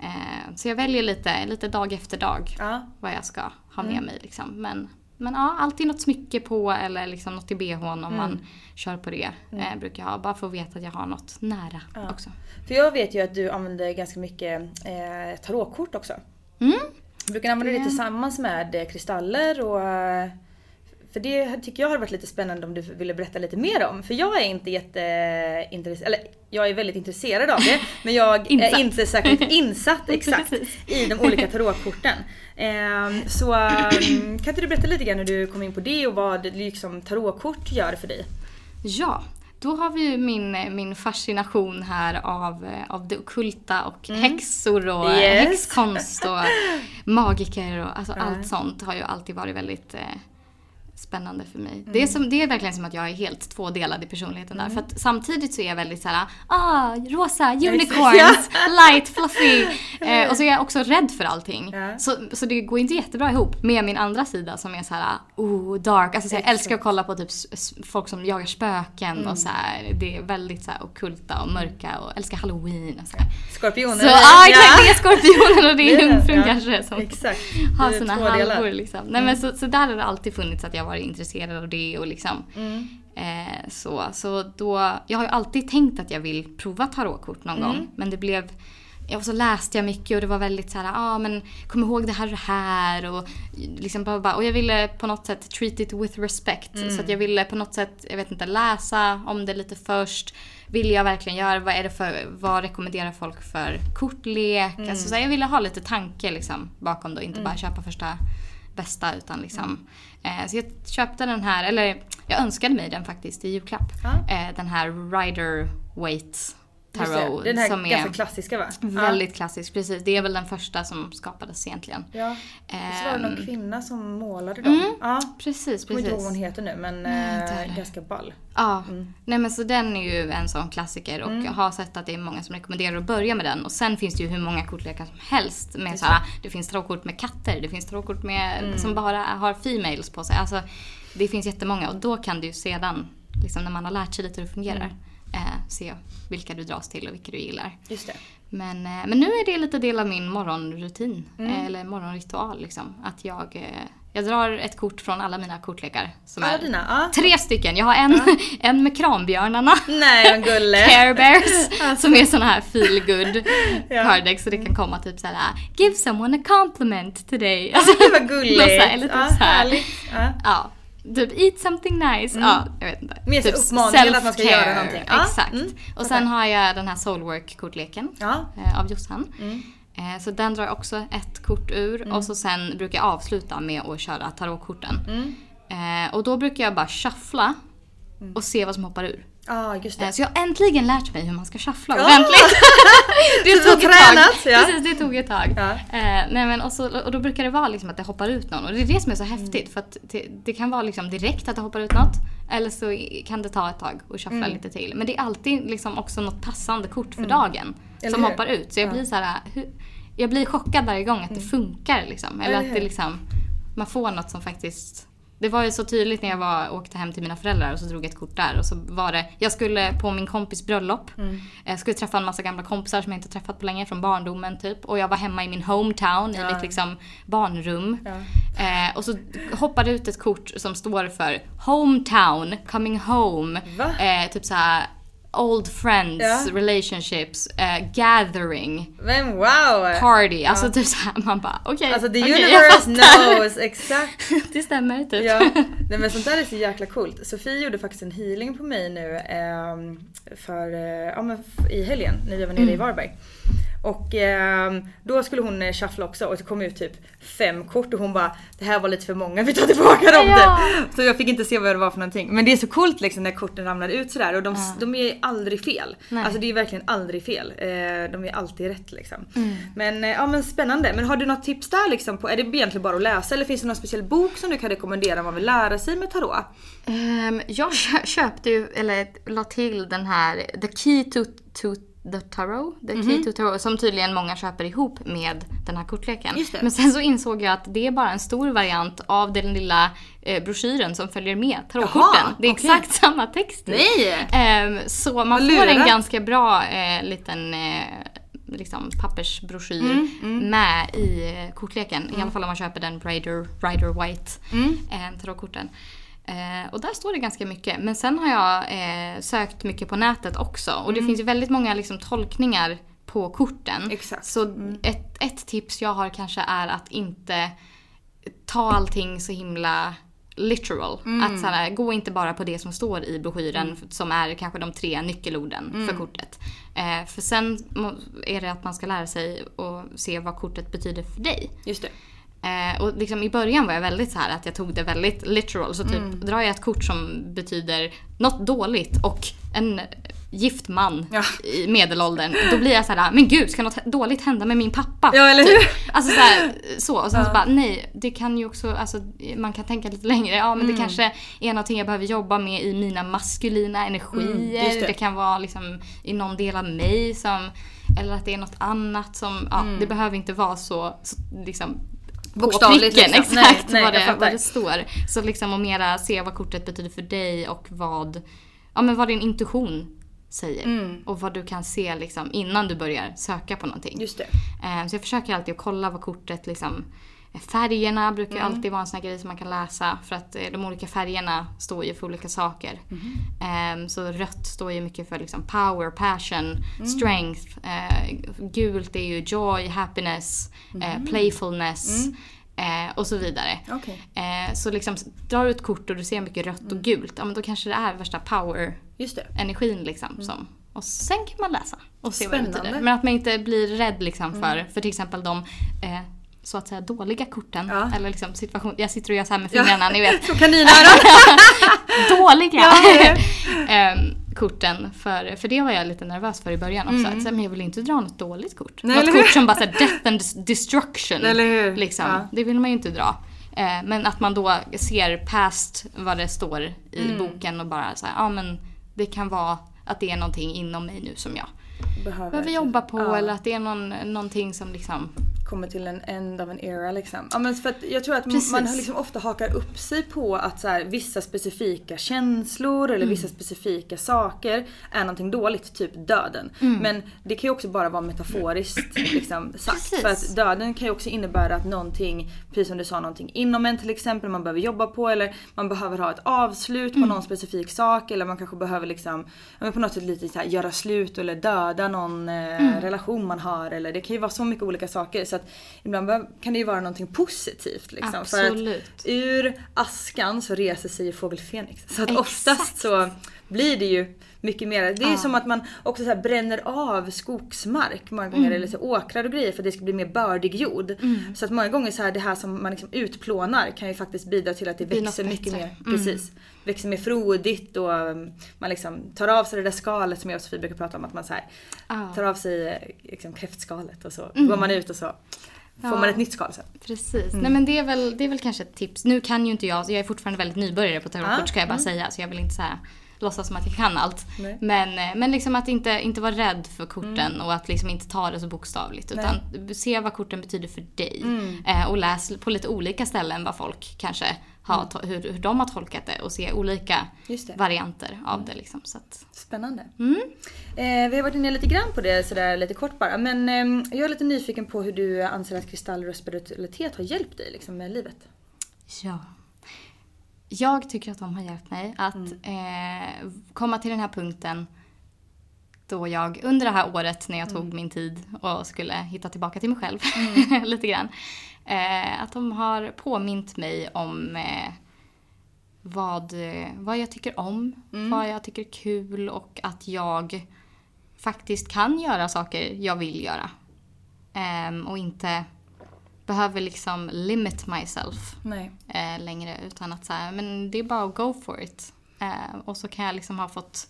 [SPEAKER 2] Eh, så jag väljer lite, lite dag efter dag
[SPEAKER 1] Ja.
[SPEAKER 2] vad jag ska ha med mig. Liksom. Men, men ja, alltid något smycke på eller liksom något i bhn om man kör på det. Eh, brukar jag ha, bara för att veta att jag har något nära också.
[SPEAKER 1] För jag vet ju att du använder ganska mycket eh, tarotkort också.
[SPEAKER 2] Mm.
[SPEAKER 1] Du brukar använda det tillsammans med kristaller och eh, för det tycker jag hade varit lite spännande om du ville berätta lite mer om. För jag är inte jätteintresserad, eller jag är väldigt intresserad av det. [laughs] men jag är inte särskilt insatt [laughs] exakt i de olika tarotkorten. Ehm, så ehm, kan inte du berätta lite grann hur du kom in på det och vad liksom, tarotkort gör för dig?
[SPEAKER 2] Ja, då har vi ju min, min fascination här av, av det ockulta och häxor och
[SPEAKER 1] Yes.
[SPEAKER 2] häxkonst och [laughs] magiker och alltså allt sånt har ju alltid varit väldigt eh, spännande för mig. Det, är som, det är verkligen som att jag är helt tvådelad i personligheten där. För att samtidigt så är jag väldigt såhär, ah, rosa, unicorns, [laughs] light, fluffy. [laughs] Eh, och så är jag också rädd för allting.
[SPEAKER 1] Ja.
[SPEAKER 2] Så, så det går inte jättebra ihop med min andra sida som är så här, oh, dark. Alltså, så jag älskar att kolla på typ folk som jagar spöken och så här. Det är väldigt så här ockulta och mörka och älskar halloween och så här.
[SPEAKER 1] Skorpioner?
[SPEAKER 2] Så ja, exakt, det är skorpionen och det är jungfrun
[SPEAKER 1] ja.
[SPEAKER 2] kanske som
[SPEAKER 1] Exakt.
[SPEAKER 2] har sina halvor liksom. Nej men så, så där har det alltid funnits att jag varit intresserad av det och liksom. Eh, så, så då, jag har ju alltid tänkt att jag vill prova tarotkort någon gång. Men det blev, och så läste jag mycket och det var väldigt så här, ah, men kom ihåg det här och det här och liksom bara, och jag ville på något sätt treat it with respect. Så att jag ville på något sätt, jag vet inte, läsa om det lite först. Vill jag verkligen göra, vad är det för, vad rekommenderar folk för kortlek? Alltså, så här, jag ville ha lite tanke liksom bakom då, inte bara köpa första bästa utan liksom. Eh, så jag köpte den här, eller jag önskade mig den faktiskt i julklapp.
[SPEAKER 1] Ja.
[SPEAKER 2] Eh, den här Rider
[SPEAKER 1] det,
[SPEAKER 2] Tarot.
[SPEAKER 1] Den här
[SPEAKER 2] som
[SPEAKER 1] ganska
[SPEAKER 2] är
[SPEAKER 1] klassiska va?
[SPEAKER 2] väldigt klassisk, precis. Det är väl den första som skapades egentligen.
[SPEAKER 1] Ja. Så var det någon
[SPEAKER 2] Ehm,
[SPEAKER 1] kvinna som målade dem. Ja.
[SPEAKER 2] Precis,
[SPEAKER 1] Jag kommer inte ihåg
[SPEAKER 2] precis.
[SPEAKER 1] vad hon heter nu men
[SPEAKER 2] Nej,
[SPEAKER 1] eh, ganska ball.
[SPEAKER 2] Ja, nej men så den är ju en sån klassiker och jag har sett att det är många som rekommenderar att börja med den. Och sen finns det ju hur många kortlekar som helst. Med såhär, det finns tarotkort med katter, det finns tarotkort med, som bara har females på sig. Alltså, det finns jättemånga och då kan du ju sedan, liksom, när man har lärt sig lite hur det fungerar, eh, se vilka du dras till och vilka du gillar.
[SPEAKER 1] Just det.
[SPEAKER 2] Men, eh, men nu är det lite del av min morgonrutin, eh, eller morgonritual. Liksom. Att jag, jag drar ett kort från alla mina kortlekar. Som
[SPEAKER 1] Alla
[SPEAKER 2] är
[SPEAKER 1] dina? Ja.
[SPEAKER 2] Tre stycken. Jag har en, [laughs] en med krambjörnarna.
[SPEAKER 1] Nej gulle. [laughs]
[SPEAKER 2] Care Bears. [laughs] Som är såna här feel good
[SPEAKER 1] Ja.
[SPEAKER 2] Så det kan komma typ såhär Give someone a compliment today. Alltså,
[SPEAKER 1] Gud vad gulligt.
[SPEAKER 2] något så här, eller typ
[SPEAKER 1] ja,
[SPEAKER 2] så här.
[SPEAKER 1] härligt. Ja.
[SPEAKER 2] Typ eat something nice. Ja, jag vet inte.
[SPEAKER 1] Mm. Mer
[SPEAKER 2] typ
[SPEAKER 1] uppmaningen att man ska göra någonting. Ja,
[SPEAKER 2] Exakt.
[SPEAKER 1] mm,
[SPEAKER 2] Och sen har jag den här Soulwork-kortleken
[SPEAKER 1] Ja.
[SPEAKER 2] eh, av Jossan.
[SPEAKER 1] Mm.
[SPEAKER 2] Eh, Så den drar jag också ett kort ur och så sen brukar jag avsluta med att köra tarotkorten.
[SPEAKER 1] Mm.
[SPEAKER 2] Eh, Och då brukar jag bara shuffla och se vad som hoppar ur.
[SPEAKER 1] Det.
[SPEAKER 2] Så jag har äntligen lärt mig hur man ska shuffla ordentligt. [laughs]
[SPEAKER 1] du
[SPEAKER 2] tog ett
[SPEAKER 1] tränat,
[SPEAKER 2] tag.
[SPEAKER 1] ja.
[SPEAKER 2] Precis, det tog ett tag.
[SPEAKER 1] Ja.
[SPEAKER 2] Eh, nej, men och, så, och då brukar det vara liksom att det hoppar ut någon. Och det är det som är så
[SPEAKER 1] Mm.
[SPEAKER 2] häftigt. För att det, det kan vara liksom direkt att det hoppar ut något. Eller så kan det ta ett tag och shuffla
[SPEAKER 1] Mm.
[SPEAKER 2] lite till. Men det är alltid liksom också något passande kort för dagen.
[SPEAKER 1] Eller
[SPEAKER 2] som
[SPEAKER 1] hur?
[SPEAKER 2] hoppar ut. Så jag
[SPEAKER 1] Ja.
[SPEAKER 2] blir så här, jag blir chockad varje gång att det funkar liksom. Eller,
[SPEAKER 1] Eller
[SPEAKER 2] att det liksom, man får något som faktiskt Det var ju så tydligt när jag var, åkte hem till mina föräldrar och så drog jag ett kort där. Och så var det, jag skulle på min kompis bröllop.
[SPEAKER 1] Mm.
[SPEAKER 2] Jag skulle träffa en massa gamla kompisar som jag inte träffat på länge från barndomen typ. Och jag var hemma i min hometown, i mitt liksom barnrum. Eh, och så hoppade ut ett kort som står för hometown, coming home. Eh, typ såhär old friends,
[SPEAKER 1] Ja.
[SPEAKER 2] relationships, eh, gathering,
[SPEAKER 1] Men wow!
[SPEAKER 2] party. Alltså typ såhär man bara okej.
[SPEAKER 1] Alltså the
[SPEAKER 2] jag
[SPEAKER 1] universe knows exakt. [laughs]
[SPEAKER 2] Det stämmer typ.
[SPEAKER 1] Ja, [laughs] nej men sånt där är så jäkla coolt. Sofie gjorde faktiskt en healing på mig nu ehm, för, eh, ja, men i helgen när vi var nere
[SPEAKER 2] Mm.
[SPEAKER 1] i Varberg. Och ehm, då skulle hon eh, shuffla också och det kom ut typ fem kort och hon bara det här var lite för många, vi tar tillbaka dem
[SPEAKER 2] Ja.
[SPEAKER 1] Så jag fick inte se vad det var för någonting. Men det är så coolt liksom när korten ramlar ut sådär och de, de är aldrig fel.
[SPEAKER 2] Nej.
[SPEAKER 1] Alltså det är verkligen aldrig fel. Eh, de är alltid rätt liksom.
[SPEAKER 2] Mm.
[SPEAKER 1] Men eh, ja men spännande. Men har du något tips där liksom? På, är det egentligen bara att läsa eller finns det någon speciell bok som du kan rekommendera om man vill lära sig med tarot?
[SPEAKER 2] Ehm, jag kö- köpte ju, eller la till den här The Key to, to the Tarot. The
[SPEAKER 1] Mhm.
[SPEAKER 2] Key to Tarot som tydligen många köper ihop med den här kortleken. Men sen så insåg jag att det är bara en stor variant av den lilla eh, broschyren som följer med tarotkorten.
[SPEAKER 1] Jaha,
[SPEAKER 2] Det är
[SPEAKER 1] okej.
[SPEAKER 2] exakt samma text.
[SPEAKER 1] Nej!
[SPEAKER 2] Ehm, så man får en ganska bra eh, liten eh, liksom pappersbroschyr
[SPEAKER 1] Mm,
[SPEAKER 2] med i eh, kortleken. I alla fall om man köper den Rider, Rider White
[SPEAKER 1] Mm.
[SPEAKER 2] eh, tarotkorten. Eh, och där står det ganska mycket. Men sen har jag eh, sökt mycket på nätet också. Och det finns ju väldigt många liksom, tolkningar på korten.
[SPEAKER 1] Mm. Exakt.
[SPEAKER 2] Så ett, ett tips jag har kanske är att inte ta allting så himla literal.
[SPEAKER 1] Mm.
[SPEAKER 2] Att så här, gå inte bara på det som står i broschyren som är kanske de tre nyckelorden
[SPEAKER 1] Mm.
[SPEAKER 2] för kortet. Eh, för sen är det att man ska lära sig och se vad kortet betyder för dig.
[SPEAKER 1] Just det.
[SPEAKER 2] Eh, och liksom i början var jag väldigt så här att jag tog det väldigt literal. Så typ
[SPEAKER 1] Mm.
[SPEAKER 2] drar jag ett kort som betyder något dåligt och en gift man
[SPEAKER 1] Ja.
[SPEAKER 2] i medelåldern. Då blir jag så här, men gud ska något dåligt hända med min pappa?
[SPEAKER 1] Ja, eller hur?
[SPEAKER 2] Typ. Alltså så, här, så. Och sen så bara, nej det kan ju också, alltså man kan tänka lite längre. Ja men
[SPEAKER 1] Mm.
[SPEAKER 2] det kanske är någonting jag behöver jobba med i mina maskulina energier.
[SPEAKER 1] Mm, det.
[SPEAKER 2] det. kan vara liksom i någon del av mig som, eller att det är något annat som, ja
[SPEAKER 1] Mm.
[SPEAKER 2] det behöver inte vara så, så liksom
[SPEAKER 1] Bokstavligt
[SPEAKER 2] pricken,
[SPEAKER 1] liksom.
[SPEAKER 2] exakt
[SPEAKER 1] Nej,
[SPEAKER 2] vad, det, vad det står. Så liksom att mera se vad kortet betyder för dig och vad, ja, men vad din intuition säger.
[SPEAKER 1] Mm.
[SPEAKER 2] Och vad du kan se liksom, innan du börjar söka på någonting.
[SPEAKER 1] Just det.
[SPEAKER 2] Eh, Så jag försöker alltid att kolla vad kortet liksom Färgerna brukar
[SPEAKER 1] Mm.
[SPEAKER 2] alltid vara en sån här grej som man kan läsa för att eh, de olika färgerna står ju för olika saker.
[SPEAKER 1] Mm-hmm.
[SPEAKER 2] Eh, Så rött står ju mycket för liksom power, passion,
[SPEAKER 1] Mm.
[SPEAKER 2] strength. Eh, Gult är ju joy, happiness, eh, playfulness eh, och så vidare.
[SPEAKER 1] Mm. Okej.
[SPEAKER 2] Eh, Så liksom drar du ett kort och du ser mycket rött och gult, ja men då kanske det är värsta power
[SPEAKER 1] Just det.
[SPEAKER 2] energin liksom. Som, och sen kan man läsa och se vad det
[SPEAKER 1] Spännande.
[SPEAKER 2] betyder. Men att man inte blir rädd liksom för, för till exempel de eh, så att säga dåliga korten.
[SPEAKER 1] Ja.
[SPEAKER 2] Eller liksom situation, jag sitter och gör så här med fingrarna, ni vet. [laughs]
[SPEAKER 1] Så kaninöron. [laughs]
[SPEAKER 2] dåliga
[SPEAKER 1] Ja, ja. [laughs]
[SPEAKER 2] Ehm, korten. För, för det var jag lite nervös för i början också. Att, så här, men jag vill inte dra något dåligt kort.
[SPEAKER 1] Mm. Nej,
[SPEAKER 2] något kort som bara säger death and destruction. Liksom.
[SPEAKER 1] Ja.
[SPEAKER 2] Det vill man ju inte dra. Eh, men att man då ser past vad det står i
[SPEAKER 1] Mm.
[SPEAKER 2] boken och bara så här, ja men det kan vara att det är någonting inom mig nu som jag
[SPEAKER 1] Behöver,
[SPEAKER 2] behöver jobba på
[SPEAKER 1] Ja.
[SPEAKER 2] eller att det är någon, någonting som liksom
[SPEAKER 1] kommer till en end of an era liksom. Ja, men för att jag tror att
[SPEAKER 2] Precis.
[SPEAKER 1] man liksom ofta hakar upp sig på att så här, vissa specifika känslor eller
[SPEAKER 2] Mm.
[SPEAKER 1] vissa specifika saker är någonting dåligt, typ döden.
[SPEAKER 2] Mm.
[SPEAKER 1] Men det kan ju också bara vara metaforiskt liksom, sagt.
[SPEAKER 2] Precis.
[SPEAKER 1] För att döden kan ju också innebära att någonting, precis som du sa, någonting inom en till exempel man behöver jobba på eller man behöver ha ett avslut på
[SPEAKER 2] Mm.
[SPEAKER 1] någon specifik sak eller man kanske behöver liksom, på något sätt lite så här, göra slut eller döda någon eh,
[SPEAKER 2] Mm.
[SPEAKER 1] relation man har eller det kan ju vara så mycket olika saker så att ibland kan det ju vara någonting positivt liksom. För att ur askan så reser sig ju fågel Fenix. Så att
[SPEAKER 2] Exakt.
[SPEAKER 1] oftast så blir det ju mycket mer. Det är
[SPEAKER 2] Ja.
[SPEAKER 1] som att man också så bränner av skogsmark många gånger eller så åkrar och grejer för att det ska bli mer bördig jord. Så att många gånger så här det här som man liksom utplånar kan ju faktiskt bidra till att det
[SPEAKER 2] Blir
[SPEAKER 1] växer mycket
[SPEAKER 2] bättre.
[SPEAKER 1] mer. Precis. Växer mer frodigt och um, man liksom tar av sig det där skalet som jag och Sofie brukar prata om att man så här
[SPEAKER 2] Ja.
[SPEAKER 1] tar av sig eh, liksom kräftskalet och så går man ut och så får
[SPEAKER 2] Ja.
[SPEAKER 1] man ett nytt skal sen.
[SPEAKER 2] Precis. Nej men det är, väl, det är väl kanske ett tips. Nu kan ju inte jag, jag är fortfarande väldigt nybörjare på tarotkort
[SPEAKER 1] Ja.
[SPEAKER 2] ska jag bara säga. Så jag vill inte så här, låtsas som att jag kan allt.
[SPEAKER 1] Nej.
[SPEAKER 2] Men, eh, men liksom att inte, inte vara rädd för korten och att liksom inte ta det så bokstavligt. Utan se vad korten betyder för dig. Eh, och läs på lite olika ställen vad folk kanske ha, to- hur, hur de har tolkat det och se olika varianter av det. Liksom. Så att,
[SPEAKER 1] Spännande. Eh, vi har varit inne lite grann på det sådär lite kort bara. Men eh, jag är lite nyfiken på hur du anser att kristaller och spiritualitet har hjälpt dig liksom, med livet.
[SPEAKER 2] Ja. Jag tycker att de har hjälpt mig att eh, komma till den här punkten då jag under det här året när jag tog min tid och skulle hitta tillbaka till mig själv [laughs] lite grann. Eh, att de har påmint mig om eh, vad, vad jag tycker om, vad jag tycker är kul och att jag faktiskt kan göra saker jag vill göra. Ehm, och inte behöver liksom limit myself eh, längre utan att så här, men det är bara att go for it. Eh, och så kan jag liksom ha fått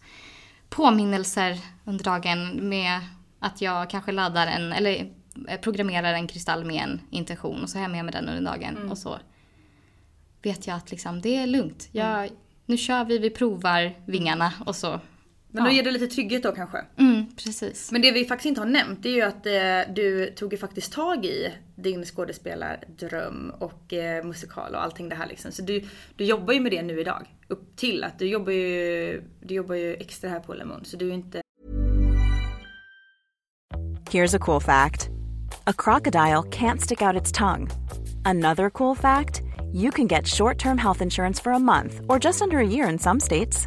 [SPEAKER 2] påminnelser under dagen med att jag kanske laddar en, eller eh, programmerar en kristall med en intention och så har jag med mig den under dagen och så vet jag att liksom det är lugnt. Jag, Nu kör vi, vi provar vingarna och så.
[SPEAKER 1] Men då ger det lite trygghet då kanske.
[SPEAKER 2] Mm, precis.
[SPEAKER 1] Men det vi faktiskt inte har nämnt det är ju att eh, du tog ju faktiskt tag i din skådespelardröm och eh, musikal och allting det här liksom. Så du, du jobbar ju med det nu idag. Upp till att du jobbar ju, du jobbar ju extra här på Lemon så du är inte
[SPEAKER 3] Here's a cool fact a crocodile can't stick out its tongue. Another cool fact you can get short term health insurance for a month or just under a year in some states.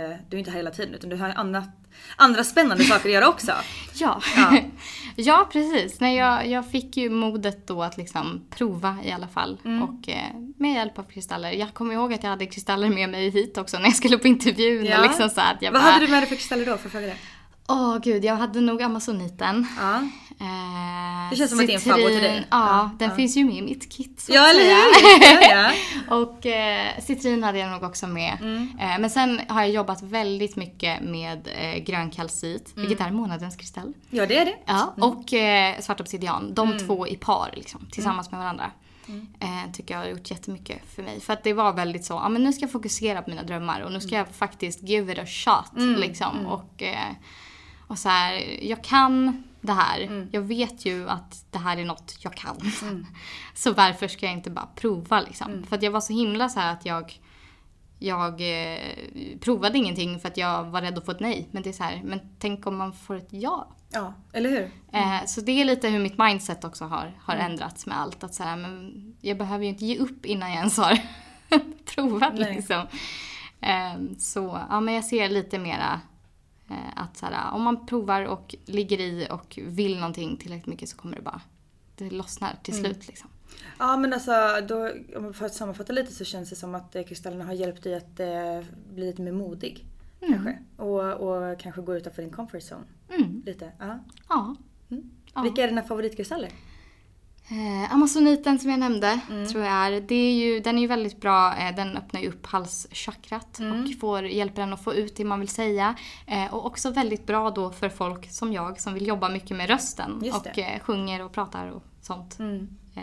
[SPEAKER 1] eh, du är inte här hela tiden utan du har annat, andra spännande saker att göra också. [laughs]
[SPEAKER 2] Ja,
[SPEAKER 1] Ja. [laughs]
[SPEAKER 2] ja. precis. Nej, jag, jag fick ju modet då att liksom prova i alla fall.
[SPEAKER 1] Mm.
[SPEAKER 2] Och eh, med hjälp av kristaller. Jag kommer ihåg att jag hade kristaller med mig hit också när jag skulle på intervjun.
[SPEAKER 1] Ja.
[SPEAKER 2] Och liksom så att jag
[SPEAKER 1] Vad
[SPEAKER 2] bara,
[SPEAKER 1] hade du med dig för kristaller då? För att fråga det?
[SPEAKER 2] Åh gud, jag hade nog amazoniten.
[SPEAKER 1] Ja.
[SPEAKER 2] Eh,
[SPEAKER 1] Det känns som att det är en favorit till dig.
[SPEAKER 2] Ja,
[SPEAKER 1] Ja,
[SPEAKER 2] den
[SPEAKER 1] ja.
[SPEAKER 2] finns ju med i mitt kit så
[SPEAKER 1] Ja, eller hur? [laughs]
[SPEAKER 2] Och eh, citrin hade jag nog också med.
[SPEAKER 1] Mm.
[SPEAKER 2] Eh, men sen har jag jobbat väldigt mycket med eh, grön kalcit,
[SPEAKER 1] Mm.
[SPEAKER 2] vilket är månadens kristall.
[SPEAKER 1] Ja, det är det.
[SPEAKER 2] Ja, och eh, svart obsidian. De
[SPEAKER 1] Mm.
[SPEAKER 2] två i par liksom, tillsammans med varandra. Eh, tycker jag har gjort jättemycket för mig. För att det var väldigt så, ja men nu ska jag fokusera på mina drömmar och nu ska jag faktiskt give it a shot
[SPEAKER 1] Mm,
[SPEAKER 2] liksom. Och, eh, och så här, jag kan det här. Jag vet ju att det här är något jag kan. [laughs] så varför ska jag inte bara prova liksom? För att jag var så himla så att jag jag eh, provade ingenting för att jag var rädd att få ett nej. Men det är så här, men tänk om man får ett ja.
[SPEAKER 1] Ja, eller hur?
[SPEAKER 2] Eh, så det är lite hur mitt mindset också har, har ändrats med allt. Att så här, men jag behöver ju inte ge upp innan jag ens har [laughs] provat
[SPEAKER 1] Nej.
[SPEAKER 2] liksom. Eh, så ja, men jag ser lite mera att så här, om man provar och ligger i och vill någonting tillräckligt mycket så kommer det bara, det lossnar till slut liksom.
[SPEAKER 1] Ja men alltså då, om jag får sammanfatta lite så känns det som att eh, kristallerna har hjälpt dig att eh, bli lite mer modig. Kanske. Och, och kanske gå utanför din comfort zone.
[SPEAKER 2] Mm.
[SPEAKER 1] Lite. Ja.
[SPEAKER 2] Ja. Ja.
[SPEAKER 1] Vilka är dina favoritkristaller?
[SPEAKER 2] Eh, Amazoniten som jag nämnde
[SPEAKER 1] Mm.
[SPEAKER 2] tror jag är. Det är ju, den är ju väldigt bra. Eh, den öppnar ju upp halschakrat
[SPEAKER 1] Mm.
[SPEAKER 2] och får, hjälper en att få ut det man vill säga. Eh, och också väldigt bra då för folk som jag som vill jobba mycket med rösten.
[SPEAKER 1] Just
[SPEAKER 2] och.
[SPEAKER 1] Mm.
[SPEAKER 2] eh, sjunger och pratar och sånt. Eh,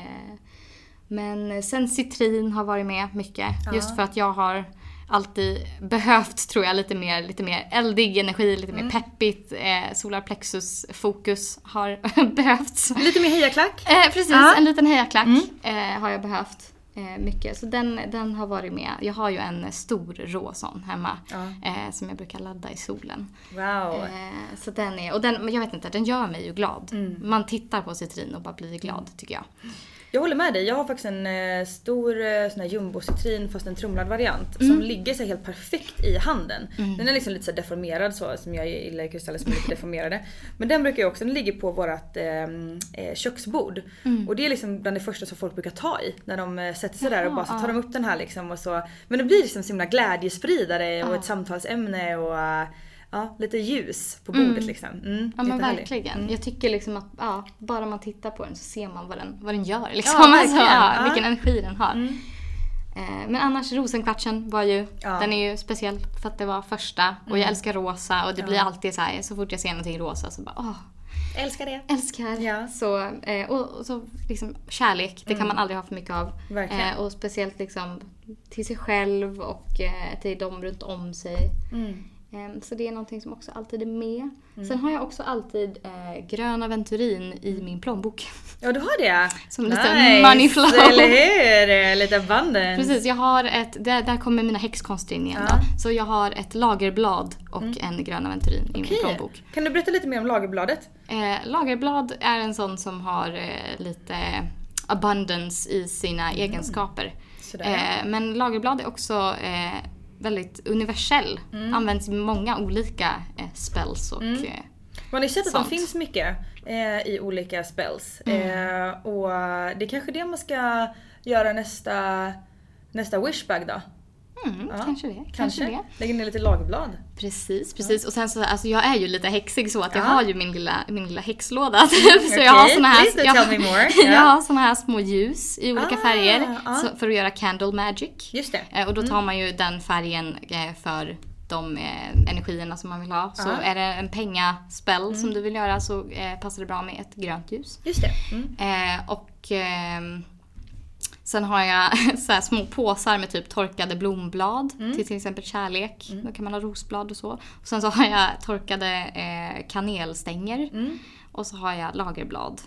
[SPEAKER 2] men sen citrin har varit med mycket. Just för att jag har alltid behövt, tror jag, lite mer, lite mer eldig energi, lite
[SPEAKER 1] Mm.
[SPEAKER 2] mer peppigt. Eh, solarplexus fokus har [laughs] behövts.
[SPEAKER 1] Lite mer hejaklack?
[SPEAKER 2] Eh, precis,
[SPEAKER 1] Ja. Mm.
[SPEAKER 2] en liten hejaklack eh, har jag behövt. Eh, mycket. Så den, den har varit med. Jag har ju en stor rå sån hemma. Eh, som jag brukar ladda i solen.
[SPEAKER 1] Wow.
[SPEAKER 2] Eh, så den är, och den, jag vet inte, den gör mig ju glad.
[SPEAKER 1] Mm.
[SPEAKER 2] Man tittar på citrin och bara blir glad tycker jag.
[SPEAKER 1] Jag håller med dig. Jag har faktiskt en eh, stor eh, sån här jumbo-citrin fast en trumlad variant
[SPEAKER 2] Mm.
[SPEAKER 1] som ligger så helt perfekt i handen. Den är liksom lite så deformerad så som jag gillar kristaller som är lite deformerade. Men den brukar jag också, den ligger på vårat eh, eh, köksbord.
[SPEAKER 2] Mm.
[SPEAKER 1] Och det är liksom bland det första som folk brukar ta i när de eh, sätter sig där och bara så tar de upp den här liksom och så. Men det blir liksom så himla glädjespridare och ett samtalsämne och eh, ja, lite ljus på bordet liksom. Mm,
[SPEAKER 2] Ja men verkligen. Jag tycker liksom att ja, bara man tittar på den så ser man vad den, vad den gör. Liksom.
[SPEAKER 1] Ja, [laughs]
[SPEAKER 2] alltså, ja,
[SPEAKER 1] Ja.
[SPEAKER 2] vilken energi den har. Eh, Men annars rosenkvartsen var ju, den är ju speciell för att det var första. Och jag älskar rosa och det blir alltid så här så fort jag ser någonting rosa så bara åh,
[SPEAKER 1] Älskar det.
[SPEAKER 2] älskar.
[SPEAKER 1] Ja.
[SPEAKER 2] Så, eh, och, och så liksom kärlek, det kan man aldrig ha för mycket av. Eh, och speciellt liksom till sig själv och eh, till de runt om sig. Eh, så det är någonting som också alltid är med. Sen har jag också alltid eh, grön aventurin i min plånbok.
[SPEAKER 1] Ja du har det?
[SPEAKER 2] Som lite money flow.
[SPEAKER 1] Eller hur? Lite abundance.
[SPEAKER 2] Precis, jag har ett, där, där kommer mina häxkonster in igen
[SPEAKER 1] Ja.
[SPEAKER 2] då. Så jag har ett lagerblad och en grön aventurin i min plånbok.
[SPEAKER 1] Kan du berätta lite mer om lagerbladet?
[SPEAKER 2] Eh, lagerblad är en sån som har eh, lite abundance i sina egenskaper.
[SPEAKER 1] Sådär.
[SPEAKER 2] Eh, men lagerblad är också eh, väldigt universell. Används i många olika eh, spells och eh,
[SPEAKER 1] Man har ju sett att de finns mycket eh, i olika spells.
[SPEAKER 2] Mm.
[SPEAKER 1] Eh, och det är kanske det man ska göra nästa, nästa wishbag då?
[SPEAKER 2] Mm, kanske det. Kanske, det.
[SPEAKER 1] Lägga ner lite lagerblad.
[SPEAKER 2] Precis, precis. Och sen så, alltså jag är ju lite häxig så att jag
[SPEAKER 1] Ja.
[SPEAKER 2] har ju min lilla, min lilla häxlåda. [laughs] så jag har såna här, jag,
[SPEAKER 1] more. [laughs]
[SPEAKER 2] jag
[SPEAKER 1] Ja.
[SPEAKER 2] har såna här små ljus i olika
[SPEAKER 1] Ah,
[SPEAKER 2] färger
[SPEAKER 1] ah.
[SPEAKER 2] så, för att göra candle magic.
[SPEAKER 1] Just det.
[SPEAKER 2] Eh, Och då tar man ju den färgen eh, för de eh, energierna som man vill ha. Så
[SPEAKER 1] Ah.
[SPEAKER 2] är det en pengaspell som du vill göra så eh, passar det bra med ett grönt ljus.
[SPEAKER 1] Just det. Mm.
[SPEAKER 2] Eh, och ehm, sen har jag [laughs] så små påsar med typ torkade blomblad
[SPEAKER 1] Mm.
[SPEAKER 2] till till exempel kärlek. Då kan man ha rosblad och så. Och sen så har jag torkade eh, kanelstänger.
[SPEAKER 1] Mm.
[SPEAKER 2] Och så har jag lagerblad.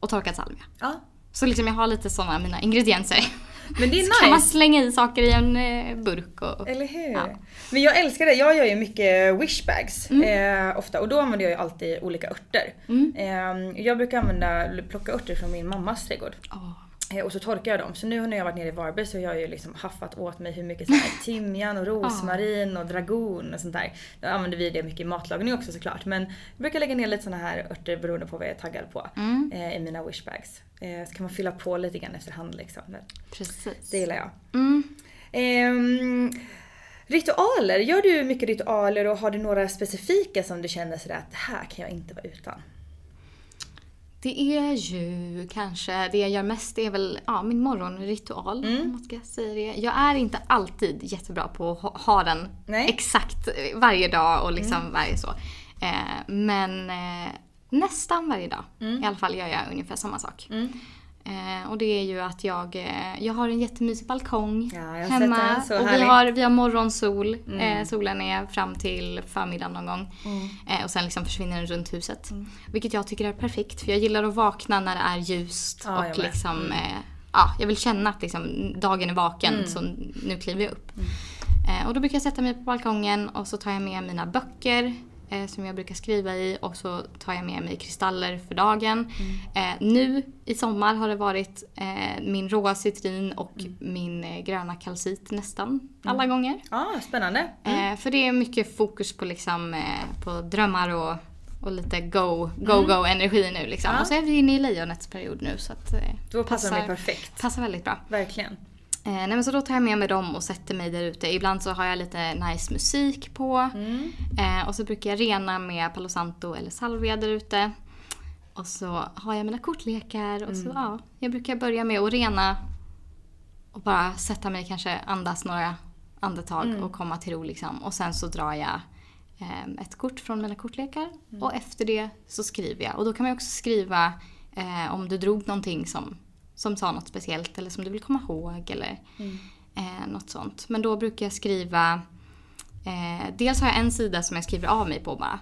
[SPEAKER 2] Och torkad salvia.
[SPEAKER 1] Ja.
[SPEAKER 2] Så liksom jag har lite sådana mina ingredienser. [laughs]
[SPEAKER 1] Men det är [laughs]
[SPEAKER 2] Så kan man slänga i saker i en eh, burk och...
[SPEAKER 1] Eller hur?
[SPEAKER 2] Ja.
[SPEAKER 1] Men jag älskar det. Jag gör ju mycket wishbags
[SPEAKER 2] Mm.
[SPEAKER 1] eh, ofta och då använder jag ju alltid olika örter. Eh, jag brukar använda, plocka örter från min mammas trädgård.
[SPEAKER 2] Åh.
[SPEAKER 1] Eh, Och så torkar jag dem. Så nu när jag har varit nere i Varberg så har jag ju liksom haffat åt mig hur mycket så här [laughs] timjan och rosmarin och dragon och sånt där. Då använder vi det mycket i matlagning också såklart. Men jag brukar lägga ner lite såna här örter beroende på vad jag är taggad på. Eh, I mina wishbags. Eh, så kan man fylla på lite grann efterhand liksom.
[SPEAKER 2] Precis.
[SPEAKER 1] Det gillar jag. Ehm, ritualer, gör du mycket ritualer och har du några specifika som du känner sådär att det här kan jag inte vara utan?
[SPEAKER 2] Det är ju kanske, det jag gör mest är väl ja, min morgonritual.
[SPEAKER 1] Mm.
[SPEAKER 2] Om man ska säga det. Jag är inte alltid jättebra på att ha- den
[SPEAKER 1] Nej. Mm.
[SPEAKER 2] exakt varje dag och liksom varje så. Eh, men eh, nästan varje dag
[SPEAKER 1] Mm.
[SPEAKER 2] i alla fall gör jag ungefär samma sak. Eh, och det är ju att jag, eh, jag har en jättemysig balkong
[SPEAKER 1] Ja,
[SPEAKER 2] hemma. och vi har, vi har morgonsol.
[SPEAKER 1] Mm.
[SPEAKER 2] Eh, solen är fram till förmiddagen någon gång.
[SPEAKER 1] Mm.
[SPEAKER 2] Eh, och sen liksom försvinner den runt huset. Vilket jag tycker är perfekt. För jag gillar att vakna när det är ljust.
[SPEAKER 1] Ja,
[SPEAKER 2] och liksom,
[SPEAKER 1] Mm.
[SPEAKER 2] eh, ja, jag vill känna att liksom, dagen är vaken.
[SPEAKER 1] Mm.
[SPEAKER 2] Så nu kliver jag upp. Eh, och då brukar jag sätta mig på balkongen och så tar jag med mina böcker eh, som jag brukar skriva i och så tar jag med mig kristaller för dagen. Eh, nu i sommar har det varit eh, min råa citrin och min eh, gröna kalcit nästan alla gånger.
[SPEAKER 1] Ja, spännande.
[SPEAKER 2] Eh, för det är mycket fokus på, liksom, eh, på drömmar och, och lite go, go,
[SPEAKER 1] Mm.
[SPEAKER 2] go energi nu liksom.
[SPEAKER 1] Ja.
[SPEAKER 2] Och så är vi inne i lejonets period nu så att eh,
[SPEAKER 1] Då passar de ju perfekt.
[SPEAKER 2] Passar väldigt bra.
[SPEAKER 1] Verkligen.
[SPEAKER 2] Eh, nej men så då tar jag med mig dem och sätter mig där ute. Ibland så har jag lite nice musik på.
[SPEAKER 1] Mm.
[SPEAKER 2] Eh, och så brukar jag rena med Palo Santo eller salvia där ute. Och så har jag mina kortlekar och så
[SPEAKER 1] Mm.
[SPEAKER 2] ja, jag brukar börja med att rena och bara sätta mig kanske andas några andetag
[SPEAKER 1] Mm.
[SPEAKER 2] och komma till ro liksom. Och sen så drar jag eh, ett kort från mina kortlekar
[SPEAKER 1] Mm.
[SPEAKER 2] och efter det så skriver jag. Och då kan man också skriva eh, om du drog någonting som, som sa något speciellt eller som du vill komma ihåg eller
[SPEAKER 1] Mm.
[SPEAKER 2] eh, något sånt. Men då brukar jag skriva Eh, dels har jag en sida som jag skriver av mig på bara.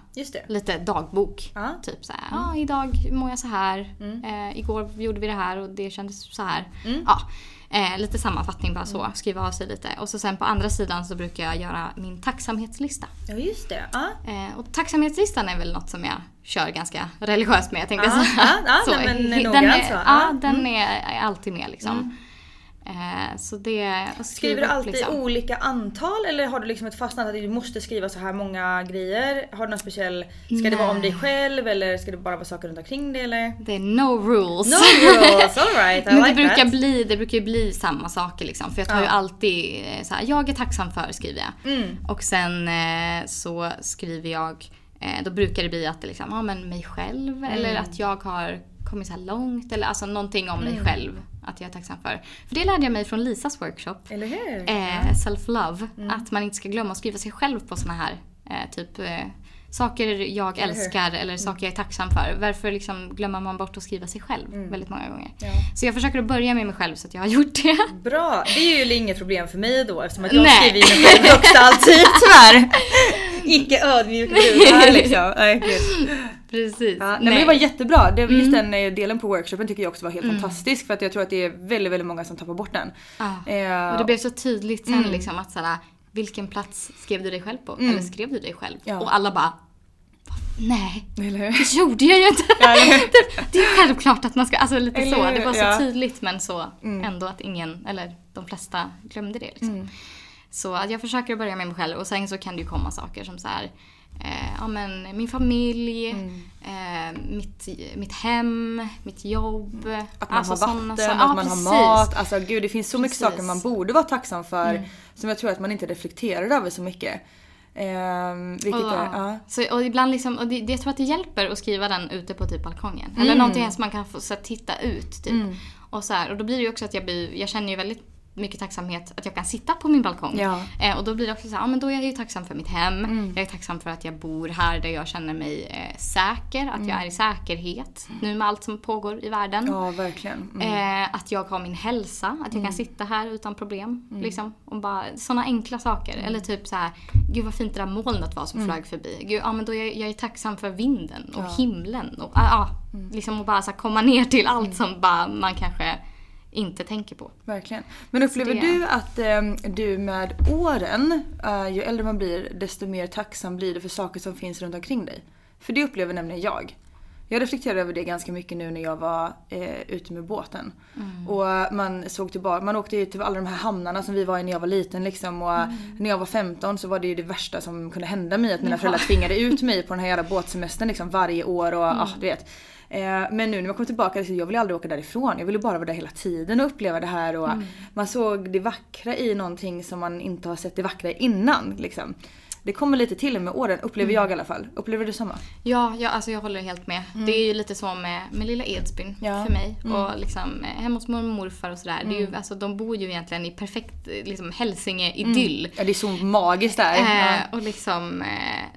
[SPEAKER 2] Lite dagbok.
[SPEAKER 1] Ja.
[SPEAKER 2] Typ så här, ja idag mår jag så här. Eh, igår gjorde vi det här och det kändes så här.
[SPEAKER 1] Mm.
[SPEAKER 2] Ja, eh, lite sammanfattning bara så. Skriva av sig lite. Och så sen på andra sidan så brukar jag göra min tacksamhetslista.
[SPEAKER 1] Ja, just det. Ja.
[SPEAKER 2] Eh, och tacksamhetslistan är väl något som jag kör ganska religiöst med. Jag tänkte
[SPEAKER 1] Ja,
[SPEAKER 2] så.
[SPEAKER 1] ja, ja, [laughs]
[SPEAKER 2] så,
[SPEAKER 1] nej, men
[SPEAKER 2] den är,
[SPEAKER 1] så.
[SPEAKER 2] Ja, den
[SPEAKER 1] mm.
[SPEAKER 2] är, alltid med liksom. Eh, så det...
[SPEAKER 1] Skriver du alltid
[SPEAKER 2] liksom.
[SPEAKER 1] olika antal eller har du liksom ett fast antal att du måste skriva så här många grejer? Har du någon speciell, ska det vara om dig
[SPEAKER 2] Nej.
[SPEAKER 1] själv eller ska det bara vara saker runt omkring dig eller?
[SPEAKER 2] Det är no rules.
[SPEAKER 1] No rules, alright, [laughs]
[SPEAKER 2] Men det
[SPEAKER 1] like
[SPEAKER 2] brukar,
[SPEAKER 1] that.
[SPEAKER 2] bli, det brukar ju bli samma saker liksom. För jag tar
[SPEAKER 1] Ja.
[SPEAKER 2] ju alltid eh, så här, jag är tacksam för skriver jag.
[SPEAKER 1] Mm.
[SPEAKER 2] Och sen eh, så skriver jag, eh, då brukar det bli att det liksom, ja men mig själv. Eller att jag har kommit så här långt. Eller alltså någonting om mig
[SPEAKER 1] Mm.
[SPEAKER 2] själv. Att jag är tacksam för. För det lärde jag mig från Lisas workshop.
[SPEAKER 1] Eller hur?
[SPEAKER 2] Eh, Self-love.
[SPEAKER 1] Mm.
[SPEAKER 2] Att man inte ska glömma att skriva sig själv på såna här eh, typ eh, saker jag
[SPEAKER 1] Eller
[SPEAKER 2] älskar eller saker jag är tacksam för. Varför liksom glömmer man bort att skriva sig själv
[SPEAKER 1] Mm.
[SPEAKER 2] väldigt många gånger?
[SPEAKER 1] Ja.
[SPEAKER 2] Så jag försöker att börja med mig själv så att jag har gjort det.
[SPEAKER 1] Bra, det är ju inget problem för mig då eftersom att jag
[SPEAKER 2] Nej.
[SPEAKER 1] skriver mig själv högst alltid [laughs] tyvärr. Icke ödmjuk brud liksom. [laughs] Nej.
[SPEAKER 2] Precis.
[SPEAKER 1] Ja, nej, men det var jättebra. Det, just
[SPEAKER 2] Mm.
[SPEAKER 1] den eh, delen på workshopen tycker jag också var helt
[SPEAKER 2] Mm.
[SPEAKER 1] fantastisk för att jag tror att det är väldigt, väldigt många som tappar bort den.
[SPEAKER 2] Ja.
[SPEAKER 1] Eh,
[SPEAKER 2] Och det blev så tydligt sen
[SPEAKER 1] Mm.
[SPEAKER 2] liksom att såhär, vilken plats skrev du dig själv på?
[SPEAKER 1] Mm.
[SPEAKER 2] Eller skrev du dig själv?
[SPEAKER 1] Ja.
[SPEAKER 2] Och alla bara Nej, det gjorde jag ju inte. [laughs]
[SPEAKER 1] Ja,
[SPEAKER 2] det, [laughs] det är självklart att man ska, alltså lite
[SPEAKER 1] Eller
[SPEAKER 2] så. Det var så
[SPEAKER 1] Ja.
[SPEAKER 2] tydligt men så
[SPEAKER 1] Mm.
[SPEAKER 2] ändå att ingen, eller de flesta glömde det liksom.
[SPEAKER 1] Mm.
[SPEAKER 2] Så att jag försöker börja med mig själv och sen så kan det ju komma saker som så här, eh, ja men min familj,
[SPEAKER 1] Mm.
[SPEAKER 2] eh, mitt, mitt hem, mitt jobb.
[SPEAKER 1] Att man
[SPEAKER 2] alltså
[SPEAKER 1] har
[SPEAKER 2] såna
[SPEAKER 1] vatten,
[SPEAKER 2] sa-
[SPEAKER 1] att
[SPEAKER 2] ja,
[SPEAKER 1] man
[SPEAKER 2] precis.
[SPEAKER 1] har mat. Alltså gud det finns så mycket
[SPEAKER 2] Precis.
[SPEAKER 1] saker man borde vara tacksam för
[SPEAKER 2] Mm.
[SPEAKER 1] som jag tror att man inte reflekterar över så mycket. Ehm, vilket
[SPEAKER 2] och,
[SPEAKER 1] är, ja.
[SPEAKER 2] så, och ibland liksom, och det, jag tror att det hjälper att skriva den ute på typ balkongen. Eller
[SPEAKER 1] Mm.
[SPEAKER 2] någonting som man kan få så titta ut typ.
[SPEAKER 1] Mm.
[SPEAKER 2] Och, så här, och då blir det ju också att jag blir, jag känner ju väldigt mycket tacksamhet att jag kan sitta på min balkong.
[SPEAKER 1] Ja.
[SPEAKER 2] Eh, och då blir det också så här, ja men då är jag ju tacksam för mitt hem.
[SPEAKER 1] Mm.
[SPEAKER 2] Jag är tacksam för att jag bor här där jag känner mig eh, säker. Att
[SPEAKER 1] Mm.
[SPEAKER 2] jag är i säkerhet nu med allt som pågår i världen.
[SPEAKER 1] ja verkligen. Mm.
[SPEAKER 2] Eh, att jag har min hälsa, att jag
[SPEAKER 1] Mm.
[SPEAKER 2] kan sitta här utan problem.
[SPEAKER 1] Mm.
[SPEAKER 2] Liksom, och bara, såna enkla saker.
[SPEAKER 1] Mm.
[SPEAKER 2] Eller typ så här, gud vad fint det där molnet var som
[SPEAKER 1] Mm.
[SPEAKER 2] flög förbi. Gud, ja, men då är jag, jag är tacksam för vinden och
[SPEAKER 1] Ja.
[SPEAKER 2] himlen. Och, ah, ah,
[SPEAKER 1] Mm.
[SPEAKER 2] liksom, och bara så här, komma ner till allt som bara, man kanske inte tänker på.
[SPEAKER 1] Verkligen. Men upplever
[SPEAKER 2] det-
[SPEAKER 1] du att eh, du med åren, eh, ju äldre man blir, desto mer tacksam blir det för saker som finns runt omkring dig? För det upplever nämligen jag. Jag reflekterar över det ganska mycket nu när jag var eh, ute med båten.
[SPEAKER 2] Mm.
[SPEAKER 1] Och man såg tillbaka, man åkte ju till alla de här hamnarna som vi var i när jag var liten liksom. Och när jag var 15 så var det ju det värsta som kunde hända mig att mina
[SPEAKER 2] Ja.
[SPEAKER 1] föräldrar tvingade [laughs] ut mig på den här jävla båtsemestern liksom varje år och
[SPEAKER 2] Mm.
[SPEAKER 1] ah, du vet. Eh, Men nu när man kommer tillbaka så jag vill aldrig åka därifrån. Jag ville bara vara där hela tiden och uppleva det här och
[SPEAKER 2] Mm.
[SPEAKER 1] man såg det vackra i någonting som man inte har sett det vackra innan liksom. Det kommer lite till med åren, upplever jag i alla fall. Upplever du samma?
[SPEAKER 2] Ja, ja alltså jag håller helt med. Det är ju lite så med, med lilla Edsbyn
[SPEAKER 1] Ja.
[SPEAKER 2] för mig.
[SPEAKER 1] Mm.
[SPEAKER 2] Och liksom eh, hemma hos mormor och morfar och sådär. Det är ju,
[SPEAKER 1] Mm.
[SPEAKER 2] alltså, de bor ju egentligen i perfekt eh, liksom, Hälsinge-idyll.
[SPEAKER 1] Ja, det är så magiskt där.
[SPEAKER 2] Eh,
[SPEAKER 1] Ja.
[SPEAKER 2] och liksom, eh,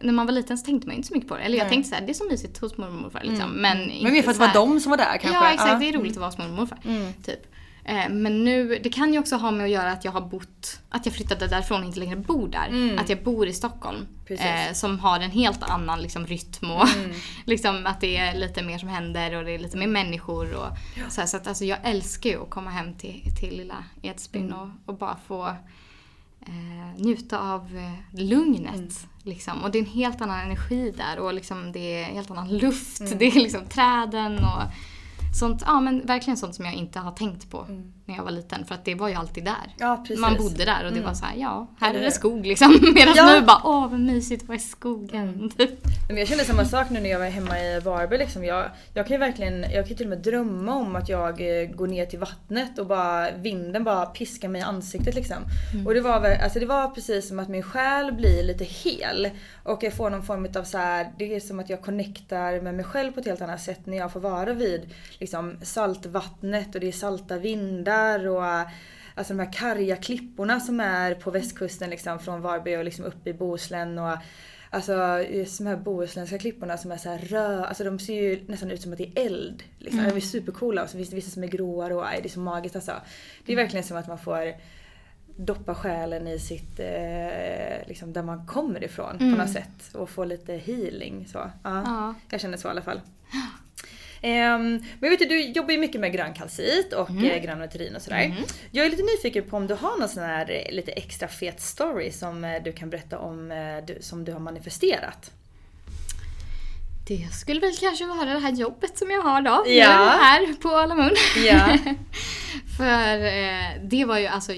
[SPEAKER 2] när man var liten så tänkte man inte så mycket på det. Eller jag
[SPEAKER 1] Nej.
[SPEAKER 2] tänkte såhär, det är så mysigt hos mormor och morfar liksom.
[SPEAKER 1] Mm.
[SPEAKER 2] Men,
[SPEAKER 1] Men mer för att det var
[SPEAKER 2] så
[SPEAKER 1] de som var där kanske.
[SPEAKER 2] Ja exakt, det är roligt
[SPEAKER 1] Mm.
[SPEAKER 2] att vara hos mormor och morfar.
[SPEAKER 1] Mm.
[SPEAKER 2] Typ. Eh, men nu, det kan ju också ha med att göra att jag har bott, att jag flyttade därifrån och inte längre bor där.
[SPEAKER 1] Mm.
[SPEAKER 2] Att jag bor i Stockholm. Eh, som har en helt annan liksom, rytm och
[SPEAKER 1] Mm. [laughs]
[SPEAKER 2] liksom, att det är lite mer som händer och det är lite mer människor. Och, så här, så att, alltså, jag älskar ju att komma hem till, till lilla Edsbyn
[SPEAKER 1] Mm.
[SPEAKER 2] och, och bara få eh, njuta av eh, lugnet.
[SPEAKER 1] Mm.
[SPEAKER 2] Liksom. Och det är en helt annan energi där och liksom, det är en helt annan luft.
[SPEAKER 1] Mm.
[SPEAKER 2] Det är liksom träden och sånt. Ja men verkligen sånt som jag inte har tänkt på
[SPEAKER 1] Mm.
[SPEAKER 2] när jag var liten. För att det var ju alltid där.
[SPEAKER 1] Ja, precis.
[SPEAKER 2] Man bodde där och det
[SPEAKER 1] Mm.
[SPEAKER 2] var så här, ja, här är det skog liksom. [laughs] Medan
[SPEAKER 1] Ja.
[SPEAKER 2] nu bara, åh vad mysigt vara i skogen. [laughs] Typ.
[SPEAKER 1] Men jag kände samma sak nu när jag var hemma i Varberg. Liksom. Jag, jag kan ju verkligen, jag kan till och med drömma om att jag eh, går ner till vattnet och bara vinden bara piskar mig i ansiktet liksom.
[SPEAKER 2] Mm.
[SPEAKER 1] Och det var, alltså det var precis som att min själ blir lite hel. Och jag får någon form av så här, det är som att jag connectar med mig själv på ett helt annat sätt när jag får vara vid liksom, saltvattnet och det är salta vindar och Alltså de här karga klipporna som är på västkusten liksom från Varberg och liksom upp i Bohuslän och Alltså just de här bohuslänska klipporna som är så här röda, alltså de ser ju nästan ut som att det är eld. Liksom.
[SPEAKER 2] Mm.
[SPEAKER 1] De är supercoola och så finns det vissa som är gråare och aj, det är så magiskt alltså. Det är verkligen som att man får doppa själen i sitt, eh, liksom där man kommer ifrån
[SPEAKER 2] Mm.
[SPEAKER 1] på något sätt. Och få lite healing så. Ja,
[SPEAKER 2] Ja.
[SPEAKER 1] Jag känner så i alla fall. [gasps] Ehm, men vet du, du jobbar ju mycket med grön kalcit och
[SPEAKER 2] Mm.
[SPEAKER 1] mm. grön neuterin och sådär.
[SPEAKER 2] Mhm.
[SPEAKER 1] Jag är lite nyfiken på om du har någon sån här eh, lite extra fet story som eh, du kan berätta om eh, som du har manifesterat.
[SPEAKER 2] Det skulle väl kanske vara det här jobbet som jag har då.
[SPEAKER 1] Ja.
[SPEAKER 2] här på Ala Moon.
[SPEAKER 1] Ja. [laughs]
[SPEAKER 2] För eh, det var ju alltså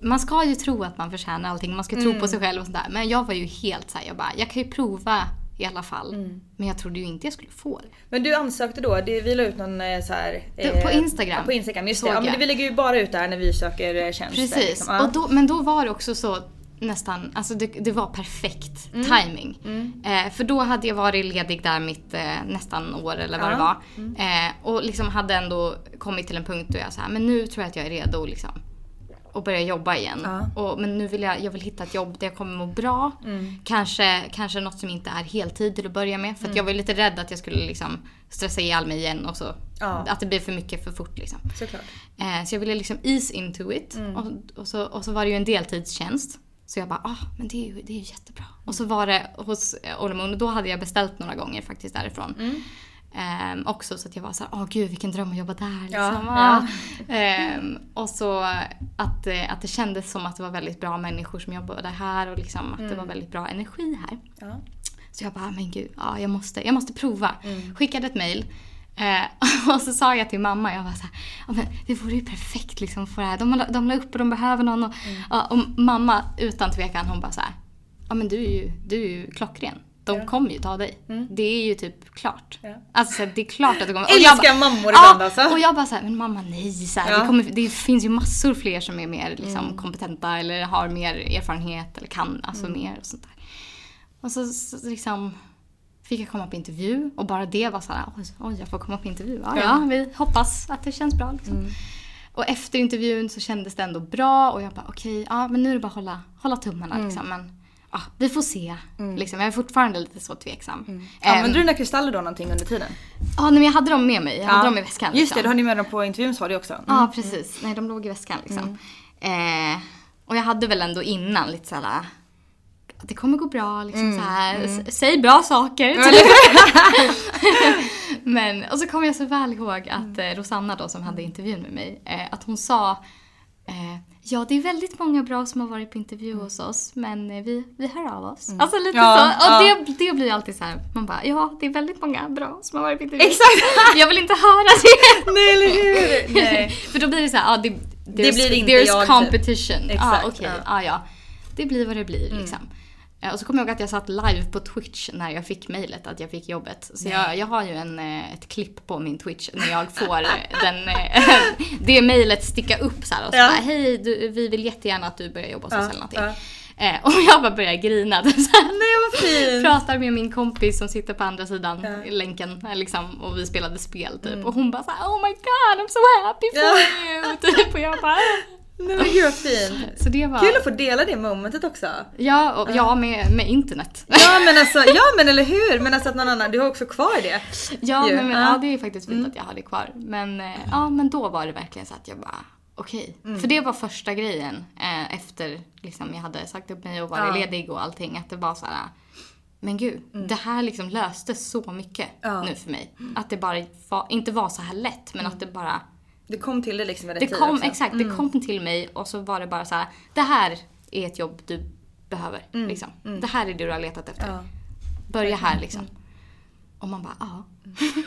[SPEAKER 2] man ska ju tro att man förtjänar allting, man ska tro
[SPEAKER 1] Mm.
[SPEAKER 2] på sig själv och sådär. Men jag var ju helt såhär, jag bara, jag kan ju prova i alla fall.
[SPEAKER 1] Mm.
[SPEAKER 2] Men jag trodde ju inte jag skulle få det.
[SPEAKER 1] Men du ansökte då, det, vi la ut någon eh, så här,
[SPEAKER 2] Du, på Instagram.
[SPEAKER 1] Ja, på Instagram, just det. Ja, men vi lägger ju bara ut där när vi söker eh, tjänster.
[SPEAKER 2] Precis.
[SPEAKER 1] Liksom. Ja.
[SPEAKER 2] Och då, men då var det också så nästan, alltså det, det var perfekt
[SPEAKER 1] Mm.
[SPEAKER 2] timing.
[SPEAKER 1] Mm.
[SPEAKER 2] Eh, för då hade jag varit ledig där mitt eh, nästan år eller vad
[SPEAKER 1] Ja.
[SPEAKER 2] det var.
[SPEAKER 1] Mm.
[SPEAKER 2] Eh, och liksom hade ändå kommit till en punkt då jag så här, men nu tror jag att jag är redo liksom. Och börja jobba igen.
[SPEAKER 1] Ja.
[SPEAKER 2] Och, men nu vill jag, jag vill hitta ett jobb där jag kommer må bra.
[SPEAKER 1] Mm.
[SPEAKER 2] Kanske, kanske något som inte är heltid till att börja med. För
[SPEAKER 1] Mm.
[SPEAKER 2] jag var lite rädd att jag skulle liksom stressa ihjäl mig igen och så.
[SPEAKER 1] Ja.
[SPEAKER 2] Att det blir för mycket för fort liksom. Eh, så jag ville liksom ease into it.
[SPEAKER 1] Mm.
[SPEAKER 2] Och, och, så, och så var det ju en deltidstjänst. Så jag bara, ah, men det är ju, det är ju jättebra. Och så var det hos Olemun och då hade jag beställt några gånger faktiskt därifrån.
[SPEAKER 1] Mm.
[SPEAKER 2] Ehm, också så att jag var så här, åh gud vilken dröm att jobba där. Liksom.
[SPEAKER 1] Ja,
[SPEAKER 2] Ah. Ehm, och så att, eh, att det kändes som att det var väldigt bra människor som jobbade här och liksom att det
[SPEAKER 1] Mm.
[SPEAKER 2] var väldigt bra energi här.
[SPEAKER 1] Ja.
[SPEAKER 2] Så jag bara, men gud, ja, jag, måste, jag måste prova.
[SPEAKER 1] Mm.
[SPEAKER 2] Skickade ett mail. Eh, [laughs] och så sa jag till mamma, jag var så här, ja, men det vore ju perfekt liksom för det här. De, de la upp och de behöver någon. Och,
[SPEAKER 1] Mm.
[SPEAKER 2] ja, och mamma utan tvekan hon bara så här, ja men du är ju, du är ju klockren. De
[SPEAKER 1] Ja.
[SPEAKER 2] kommer ju ta dig.
[SPEAKER 1] Mm.
[SPEAKER 2] Det är ju typ klart.
[SPEAKER 1] Ja.
[SPEAKER 2] Alltså det är klart att de kommer. [laughs]
[SPEAKER 1] Älskar
[SPEAKER 2] jag bara-
[SPEAKER 1] mammor ibland, alltså.
[SPEAKER 2] Och jag bara såhär, men mamma nej. Så här,
[SPEAKER 1] Ja.
[SPEAKER 2] det, kommer, det finns ju massor fler som är mer liksom,
[SPEAKER 1] Mm.
[SPEAKER 2] kompetenta eller har mer erfarenhet eller kan alltså
[SPEAKER 1] Mm.
[SPEAKER 2] mer och sånt där. Och så, så liksom fick jag komma på intervju och bara det var så här, oj, oj jag får komma på intervju. Ja,
[SPEAKER 1] Ja.
[SPEAKER 2] vi hoppas att det känns bra liksom.
[SPEAKER 1] Mm.
[SPEAKER 2] Och efter intervjun så kändes det ändå bra och jag bara okej, ja men nu är det bara att hålla, hålla tummarna
[SPEAKER 1] Mm.
[SPEAKER 2] liksom. Men ja, vi får se.
[SPEAKER 1] Mm.
[SPEAKER 2] Liksom. Jag är fortfarande lite så tveksam. Ehm,
[SPEAKER 1] Använde du dina kristaller då någonting under tiden?
[SPEAKER 2] Ja, nej, men jag hade dem med mig. Jag hade dem i väskan.
[SPEAKER 1] Just
[SPEAKER 2] liksom.
[SPEAKER 1] det, du hade med dem på intervjun sa du också. Mm.
[SPEAKER 2] Ja, precis. Nej, de låg i väskan liksom. Eh, och jag hade väl ändå innan lite såhär det kommer gå bra, liksom
[SPEAKER 1] Mm,
[SPEAKER 2] så här.
[SPEAKER 1] mm.
[SPEAKER 2] Säg bra saker. Typ. [laughs] [laughs] Men, och så kommer jag så väl ihåg att
[SPEAKER 1] Mm.
[SPEAKER 2] eh, Rosanna då som hade intervjun med mig, eh, att hon sa eh, Ja, det är väldigt många bra som har varit på intervju hos oss, men eh, vi, vi hör av oss.
[SPEAKER 1] Mm.
[SPEAKER 2] Alltså lite
[SPEAKER 1] Ja,
[SPEAKER 2] så. Och
[SPEAKER 1] ja.
[SPEAKER 2] det, det blir alltid så här, man bara, ja, det är väldigt många bra som har varit på intervju.
[SPEAKER 1] Exakt! [laughs]
[SPEAKER 2] Jag vill inte höra det. [laughs]
[SPEAKER 1] Nej, eller hur? Nej. [laughs]
[SPEAKER 2] För då blir det så här, ja, det,
[SPEAKER 1] Det blir inte
[SPEAKER 2] there's
[SPEAKER 1] jag, typ.
[SPEAKER 2] competition.
[SPEAKER 1] Exakt,
[SPEAKER 2] Ja, okej,
[SPEAKER 1] ja.
[SPEAKER 2] ja. ja. Det blir vad det blir
[SPEAKER 1] Mm.
[SPEAKER 2] liksom. Eh, Och så kommer jag ihåg att jag satt live på Twitch när jag fick mejlet att jag fick jobbet. Så jag, jag har ju en, eh, ett klipp på min Twitch när jag får eh, den, eh, [laughs] det mejlet sticka upp så här och så
[SPEAKER 1] Ja.
[SPEAKER 2] bara hej du, vi vill jättegärna att du börjar jobba hos oss
[SPEAKER 1] Ja,
[SPEAKER 2] eller någonting.
[SPEAKER 1] ja.
[SPEAKER 2] Eh, och jag bara börjar grina. [laughs] Typ.
[SPEAKER 1] Nej!
[SPEAKER 2] Pratar med min kompis som sitter på andra sidan länken eh, liksom, och vi spelade spel typ. Och hon bara så här, Oh my god I'm so happy for
[SPEAKER 1] Ja.
[SPEAKER 2] you! [laughs] Typ, och jag bara
[SPEAKER 1] Nej men gud vad fint!
[SPEAKER 2] Så det var...
[SPEAKER 1] Kul att få dela det momentet också.
[SPEAKER 2] Ja, och, ja med, med internet.
[SPEAKER 1] Ja men alltså, ja men eller hur? Men alltså att någon annan, du har också kvar det.
[SPEAKER 2] Ja,
[SPEAKER 1] Ju.
[SPEAKER 2] men, men,
[SPEAKER 1] Ja.
[SPEAKER 2] det är faktiskt fint att jag har det kvar. Men, eh, ja, men då var det verkligen så att jag bara, okej. För det var första grejen eh, efter liksom, jag hade sagt upp mig och varit
[SPEAKER 1] Ja.
[SPEAKER 2] ledig och allting. Att det var så här, men gud, det här liksom löste så mycket
[SPEAKER 1] Ja.
[SPEAKER 2] nu för mig. Att det bara var, inte var så här lätt, men att det bara
[SPEAKER 1] Det kom till dig liksom rätt
[SPEAKER 2] det
[SPEAKER 1] tid
[SPEAKER 2] kom,
[SPEAKER 1] också.
[SPEAKER 2] exakt, det kom till mig och så var det bara så här, det här är ett jobb du behöver. Liksom. Det här är det du har letat efter.
[SPEAKER 1] Ja.
[SPEAKER 2] Börja här liksom. Och man bara, ja.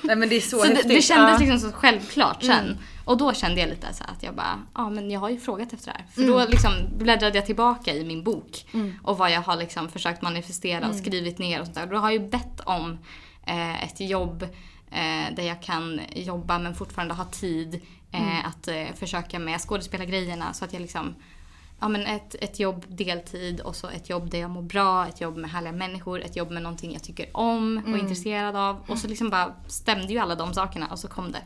[SPEAKER 1] Nej men det är så, [laughs]
[SPEAKER 2] Så det,
[SPEAKER 1] häftigt.
[SPEAKER 2] det kändes
[SPEAKER 1] ja.
[SPEAKER 2] liksom så självklart sen. Och då kände jag lite så att jag bara, ja men jag har ju frågat efter det här. För då liksom bläddrade jag tillbaka i min bok. Och vad jag har liksom försökt manifestera och skrivit ner och sånt där. Då har jag ju bett om eh, ett jobb eh, där jag kan jobba men fortfarande ha tid eh, att eh, försöka med skådespelargrejerna. Så att jag liksom Ja men ett, ett jobb deltid och så ett jobb där jag mår bra, ett jobb med härliga människor, ett jobb med någonting jag tycker om och är intresserad av. Och så liksom bara stämde ju alla de sakerna och så kom det.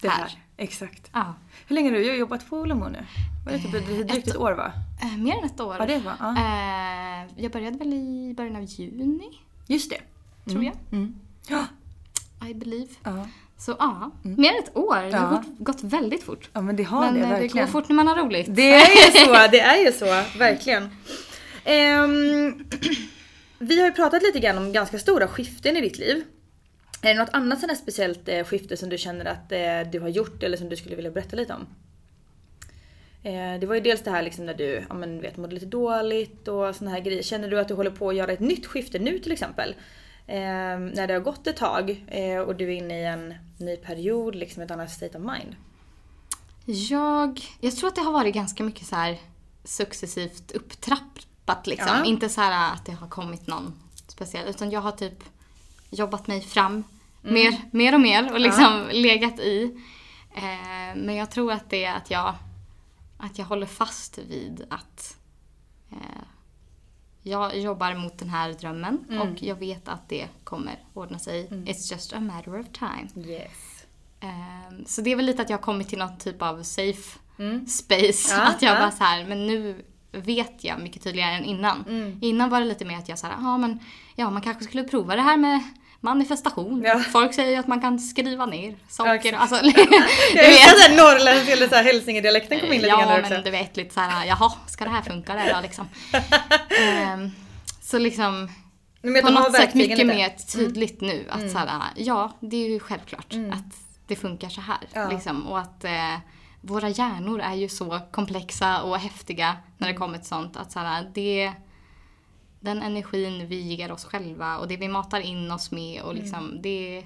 [SPEAKER 1] det här.
[SPEAKER 2] här.
[SPEAKER 1] Exakt.
[SPEAKER 2] Ja.
[SPEAKER 1] Hur länge har du jobbat på Ola nu? Var det typ ett- drygt ett år va?
[SPEAKER 2] Eh, mer än ett år.
[SPEAKER 1] Ja, det var, ja.
[SPEAKER 2] Eh, jag började väl i början av juni,
[SPEAKER 1] Just det.
[SPEAKER 2] tror jag.
[SPEAKER 1] Ja.
[SPEAKER 2] I believe.
[SPEAKER 1] Ja.
[SPEAKER 2] Så ja, mer än ett år. Det har gått, väldigt fort.
[SPEAKER 1] ja men det har
[SPEAKER 2] Men
[SPEAKER 1] det
[SPEAKER 2] eh, det
[SPEAKER 1] verkligen.
[SPEAKER 2] går fort när man har roligt.
[SPEAKER 1] Det är ju [laughs] så, det är ju så, verkligen. Ehm, [clears throat] vi har ju pratat lite grann om ganska stora skiften i ditt liv. Är det något annat här speciellt eh, skifte som du känner att eh, du har gjort eller som du skulle vilja berätta lite om? Eh, det var ju dels det här liksom när du ja, men, vet, mådde lite dåligt och såna här grejer. Känner du att du håller på att göra ett nytt skifte nu till exempel? Eh, när det har gått ett tag eh, och du är inne i en ny period, liksom ett annat state of mind.
[SPEAKER 2] Jag, jag tror att det har varit ganska mycket så här successivt upptrappat liksom.
[SPEAKER 1] Ja.
[SPEAKER 2] Inte så här att det har kommit någon speciell. Utan jag har typ jobbat mig fram mer, mer och mer och liksom legat i. Eh, men jag tror att det är att jag, att jag håller fast vid att eh, jag jobbar mot den här drömmen och jag vet att det kommer ordna sig. It's just a matter of time.
[SPEAKER 1] Yes.
[SPEAKER 2] Ehm, Så det är väl lite att jag har kommit till någon typ av safe space.
[SPEAKER 1] Ja, [laughs]
[SPEAKER 2] att jag
[SPEAKER 1] ja.
[SPEAKER 2] bara så här, men nu vet jag mycket tydligare än innan. Innan var det lite mer att jag sa, ja men ja, man kanske skulle prova det här med manifestation.
[SPEAKER 1] Ja.
[SPEAKER 2] Folk säger ju att man kan skriva ner saker.
[SPEAKER 1] exakt.
[SPEAKER 2] alltså, [laughs] [laughs]
[SPEAKER 1] Jag älskar norrländsk eller såhär hälsingedialekten kom in lite
[SPEAKER 2] Ja, men
[SPEAKER 1] också.
[SPEAKER 2] du vet lite såhär, jaha, ska det här funka det då liksom? [laughs] Ehm, så liksom på något sätt mycket
[SPEAKER 1] lite.
[SPEAKER 2] mer tydligt nu att så här, ja, det är ju självklart att det funkar så här.
[SPEAKER 1] Ja.
[SPEAKER 2] Liksom, och att eh, våra hjärnor är ju så komplexa och häftiga när det kommer till sånt. Att så här, det, den energin vi ger oss själva och det vi matar in oss med och liksom det,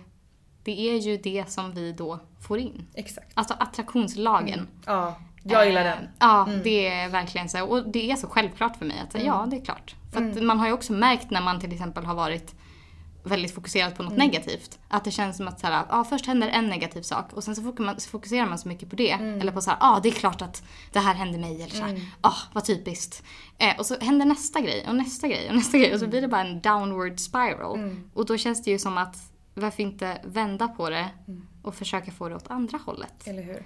[SPEAKER 2] det är ju det som vi då får in.
[SPEAKER 1] Exakt.
[SPEAKER 2] Alltså attraktionslagen.
[SPEAKER 1] Ja, jag gillar
[SPEAKER 2] Eh,
[SPEAKER 1] den.
[SPEAKER 2] Ja, det är verkligen så. Och det är så självklart för mig att säga, ja, det är klart. För man har ju också märkt när man till exempel har varit väldigt fokuserad på något negativt. Att det känns som att så här, ja, först händer en negativ sak och sen så fokuserar man så mycket på det. Eller på så här, ja det är klart att det här hände mig. Eller så här, ja vad typiskt. Eh, och så händer nästa grej och nästa grej och nästa grej. Och så blir det bara en downward spiral. Och då känns det ju som att varför inte vända på det och försöka få det åt andra hållet.
[SPEAKER 1] Eller hur?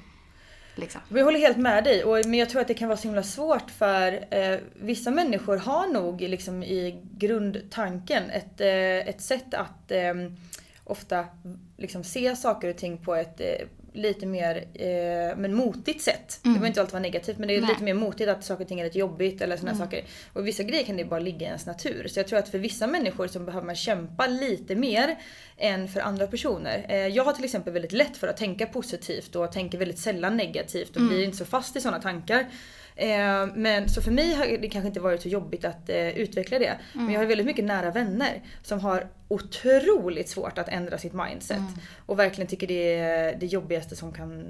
[SPEAKER 2] Liksom.
[SPEAKER 1] Vi Jag håller helt med dig, och, men jag tror att det kan vara så himla svårt för eh, vissa människor har nog liksom i grundtanken ett, eh, ett sätt att eh, ofta liksom se saker och ting på ett eh, lite mer eh, men motigt sätt. Det behöver inte alltid vara negativt men det är
[SPEAKER 2] Nej.
[SPEAKER 1] lite mer motigt att saker och ting är lite jobbigt eller såna saker. Och vissa grejer kan det bara ligga i ens natur. Så jag tror att för vissa människor så behöver man kämpa lite mer än för andra personer. Eh, jag har till exempel väldigt lätt för att tänka positivt och tänker väldigt sällan negativt och blir inte så fast i sådana tankar. Eh, Men så för mig har det kanske inte varit så jobbigt att eh, utveckla det. Men jag har väldigt mycket nära vänner som har otroligt svårt att ändra sitt mindset. Och verkligen tycker det är det jobbigaste som kan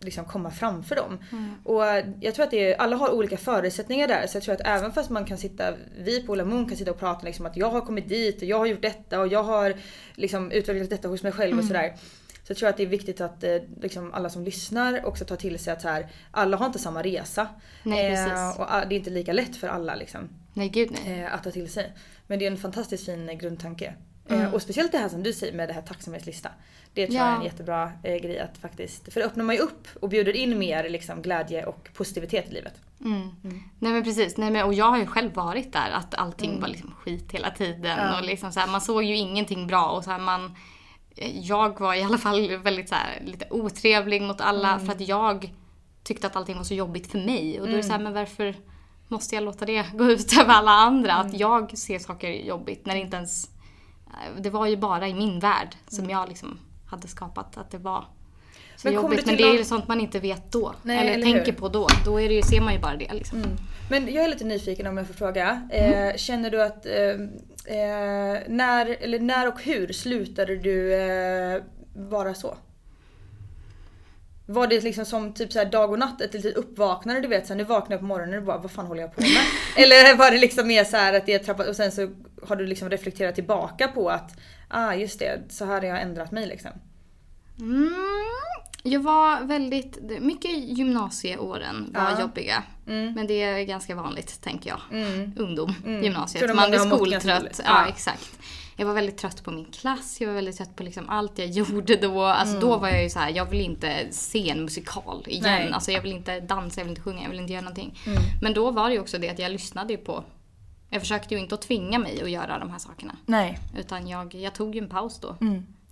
[SPEAKER 1] liksom komma framför dem. Och eh, jag tror att det är, alla har olika förutsättningar där. Så jag tror att även fast man kan sitta, vi på Ola Moon kan sitta och prata liksom att jag har kommit dit och jag har gjort detta och jag har liksom utvecklat detta hos mig själv och sådär. Så jag tror att det är viktigt att eh, liksom, alla som lyssnar också tar till sig att så här, alla har inte samma resa.
[SPEAKER 2] Nej, precis.
[SPEAKER 1] och a- det är inte lika lätt för alla liksom,
[SPEAKER 2] Nej gud nej.
[SPEAKER 1] eh, att ta till sig. Men det är en fantastiskt fin eh, grundtanke. Eh,
[SPEAKER 2] Mm.
[SPEAKER 1] och speciellt det här som du säger med det här tacksamhetslista. Det tror jag är en jättebra eh, grej att faktiskt, för det öppnar man ju upp och bjuder in mer liksom, glädje och positivitet i livet.
[SPEAKER 2] Mm. Nej men precis, Nej, men, och jag har ju själv varit där att allting var liksom skit hela tiden.
[SPEAKER 1] Ja.
[SPEAKER 2] Och liksom så här, man såg ju ingenting bra och så här, man jag var i alla fall väldigt så här, lite otrevlig mot alla för att jag tyckte att allting var så jobbigt för mig. Och då är det så här, men varför måste jag låta det [laughs] gå ut över alla andra? Att jag ser saker jobbigt när det inte ens... Det var ju bara i min värld som jag liksom hade skapat att det var så
[SPEAKER 1] Men
[SPEAKER 2] jobbigt.
[SPEAKER 1] det
[SPEAKER 2] Men det är ju sånt man inte vet då.
[SPEAKER 1] Nej,
[SPEAKER 2] eller,
[SPEAKER 1] eller
[SPEAKER 2] tänker
[SPEAKER 1] hur?
[SPEAKER 2] på då. Då är det ju, ser man ju bara det liksom.
[SPEAKER 1] Men jag är lite nyfiken om jag får fråga. Eh, känner du att eh, eh, när, eller när och hur slutade du eh, vara så? Var det liksom som typ så dag och natt, ett litet uppvaknande du vet, så här, nu vaknar jag på morgonen och bara vad fan håller jag på med? [laughs] Eller var det liksom mer så att det trappat och sen så har du liksom reflekterat tillbaka på att ah just det, så här har jag ändrat mig liksom.
[SPEAKER 2] Mm, jag var väldigt... Mycket gymnasieåren var
[SPEAKER 1] Ja.
[SPEAKER 2] jobbiga. Men det är ganska vanligt, tänker jag. Ungdom,
[SPEAKER 1] Tror
[SPEAKER 2] gymnasiet. Man
[SPEAKER 1] ganska
[SPEAKER 2] skoltrött. Ja,
[SPEAKER 1] Ja.
[SPEAKER 2] exakt. Jag var väldigt trött på min klass, jag var väldigt trött på liksom allt jag [laughs] gjorde då. Alltså då var jag ju så här, jag vill inte se en musikal igen.
[SPEAKER 1] Nej.
[SPEAKER 2] Alltså jag vill inte dansa, jag vill inte sjunga, jag vill inte göra någonting. Men då var det ju också det att jag lyssnade ju på... Jag försökte ju inte att tvinga mig att göra de här sakerna.
[SPEAKER 1] Nej.
[SPEAKER 2] Utan jag, jag tog ju en paus då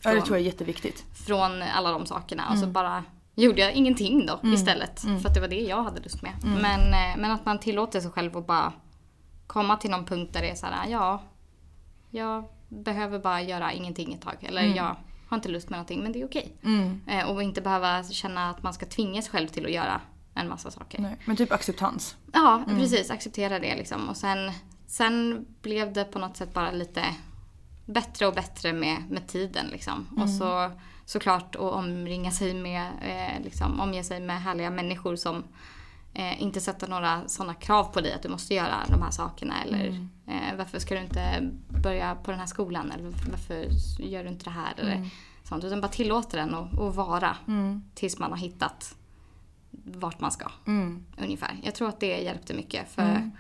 [SPEAKER 1] Ja det tror jag är jätteviktigt.
[SPEAKER 2] från alla de sakerna och så bara gjorde jag ingenting då istället. För att det var det jag hade lust med. Men, eh, men att man tillåter sig själv att bara komma till någon punkt där det är så här, ja, jag behöver bara göra ingenting ett tag. Eller jag har inte lust med någonting men det är okej. Eh, och inte behöva känna att man ska tvinga sig själv till att göra en massa saker.
[SPEAKER 1] Nej, men typ acceptans.
[SPEAKER 2] Ja, precis. Acceptera det liksom. Och sen, sen blev det på något sätt bara lite bättre och bättre med, med tiden liksom. Och så såklart att omringa sig med, eh, liksom, omge sig med härliga människor som eh, inte sätter några sådana krav på dig att du måste göra de här sakerna. Eller eh, varför ska du inte börja på den här skolan? Eller varför gör du inte det här? Eller sånt. Utan bara tillåter den att, att vara tills man har hittat vart man ska. Ungefär. Jag tror att det hjälpte mycket. För,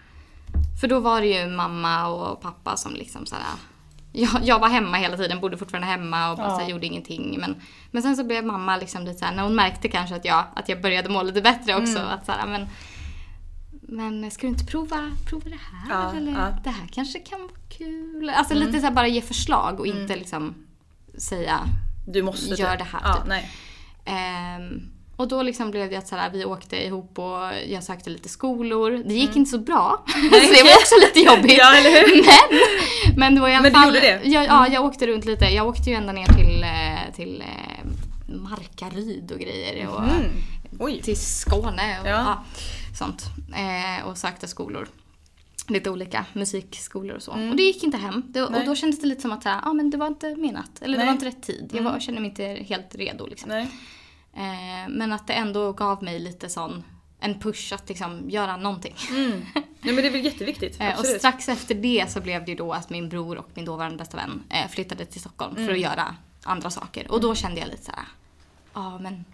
[SPEAKER 2] för då var det ju mamma och pappa som liksom såhär... Jag, jag var hemma hela tiden, bodde fortfarande hemma och bara så här, gjorde ingenting. Men, men sen så blev mamma liksom lite såhär, när hon märkte kanske att jag, att jag började må lite bättre också. Att såhär, men, men ska du inte prova, prova det här?
[SPEAKER 1] Ja,
[SPEAKER 2] eller
[SPEAKER 1] ja.
[SPEAKER 2] det här kanske kan vara kul. Alltså lite såhär bara ge förslag och inte liksom säga
[SPEAKER 1] Du måste
[SPEAKER 2] Gör
[SPEAKER 1] typ.
[SPEAKER 2] det här,
[SPEAKER 1] Ja,
[SPEAKER 2] typ.
[SPEAKER 1] nej.
[SPEAKER 2] Ehm, och då liksom blev det att så här, vi åkte ihop och jag sökte lite skolor. Det gick inte så bra. [laughs] så det var också lite jobbigt.
[SPEAKER 1] Ja, eller hur? [laughs]
[SPEAKER 2] Men, men det var i alla
[SPEAKER 1] Men du
[SPEAKER 2] fall...
[SPEAKER 1] gjorde det? Mm.
[SPEAKER 2] Jag, ja, jag åkte runt lite. Jag åkte ju ända ner till, eh, till eh, Markaryd och grejer. Och,
[SPEAKER 1] Mm. Oj.
[SPEAKER 2] Till Skåne och
[SPEAKER 1] Ja.
[SPEAKER 2] ja. sånt. Eh, och sökte skolor. Lite olika musikskolor och så. Och det gick inte hem. Det, och
[SPEAKER 1] Mm.
[SPEAKER 2] Då kändes det lite som att här, ah, men det var inte menat. Eller det
[SPEAKER 1] Nej.
[SPEAKER 2] var inte rätt tid. Jag var, kände mig inte helt redo. Liksom.
[SPEAKER 1] Nej.
[SPEAKER 2] Eh, men att det ändå gav mig lite sån en push att liksom göra någonting.
[SPEAKER 1] Nej men det är väl jätteviktigt. [laughs]
[SPEAKER 2] Eh, och
[SPEAKER 1] Absolut.
[SPEAKER 2] strax efter det så blev det ju då att min bror och min dåvarande bästa vän eh, flyttade till Stockholm
[SPEAKER 1] Mm.
[SPEAKER 2] för att göra andra saker. Och då kände jag lite såhär, ja men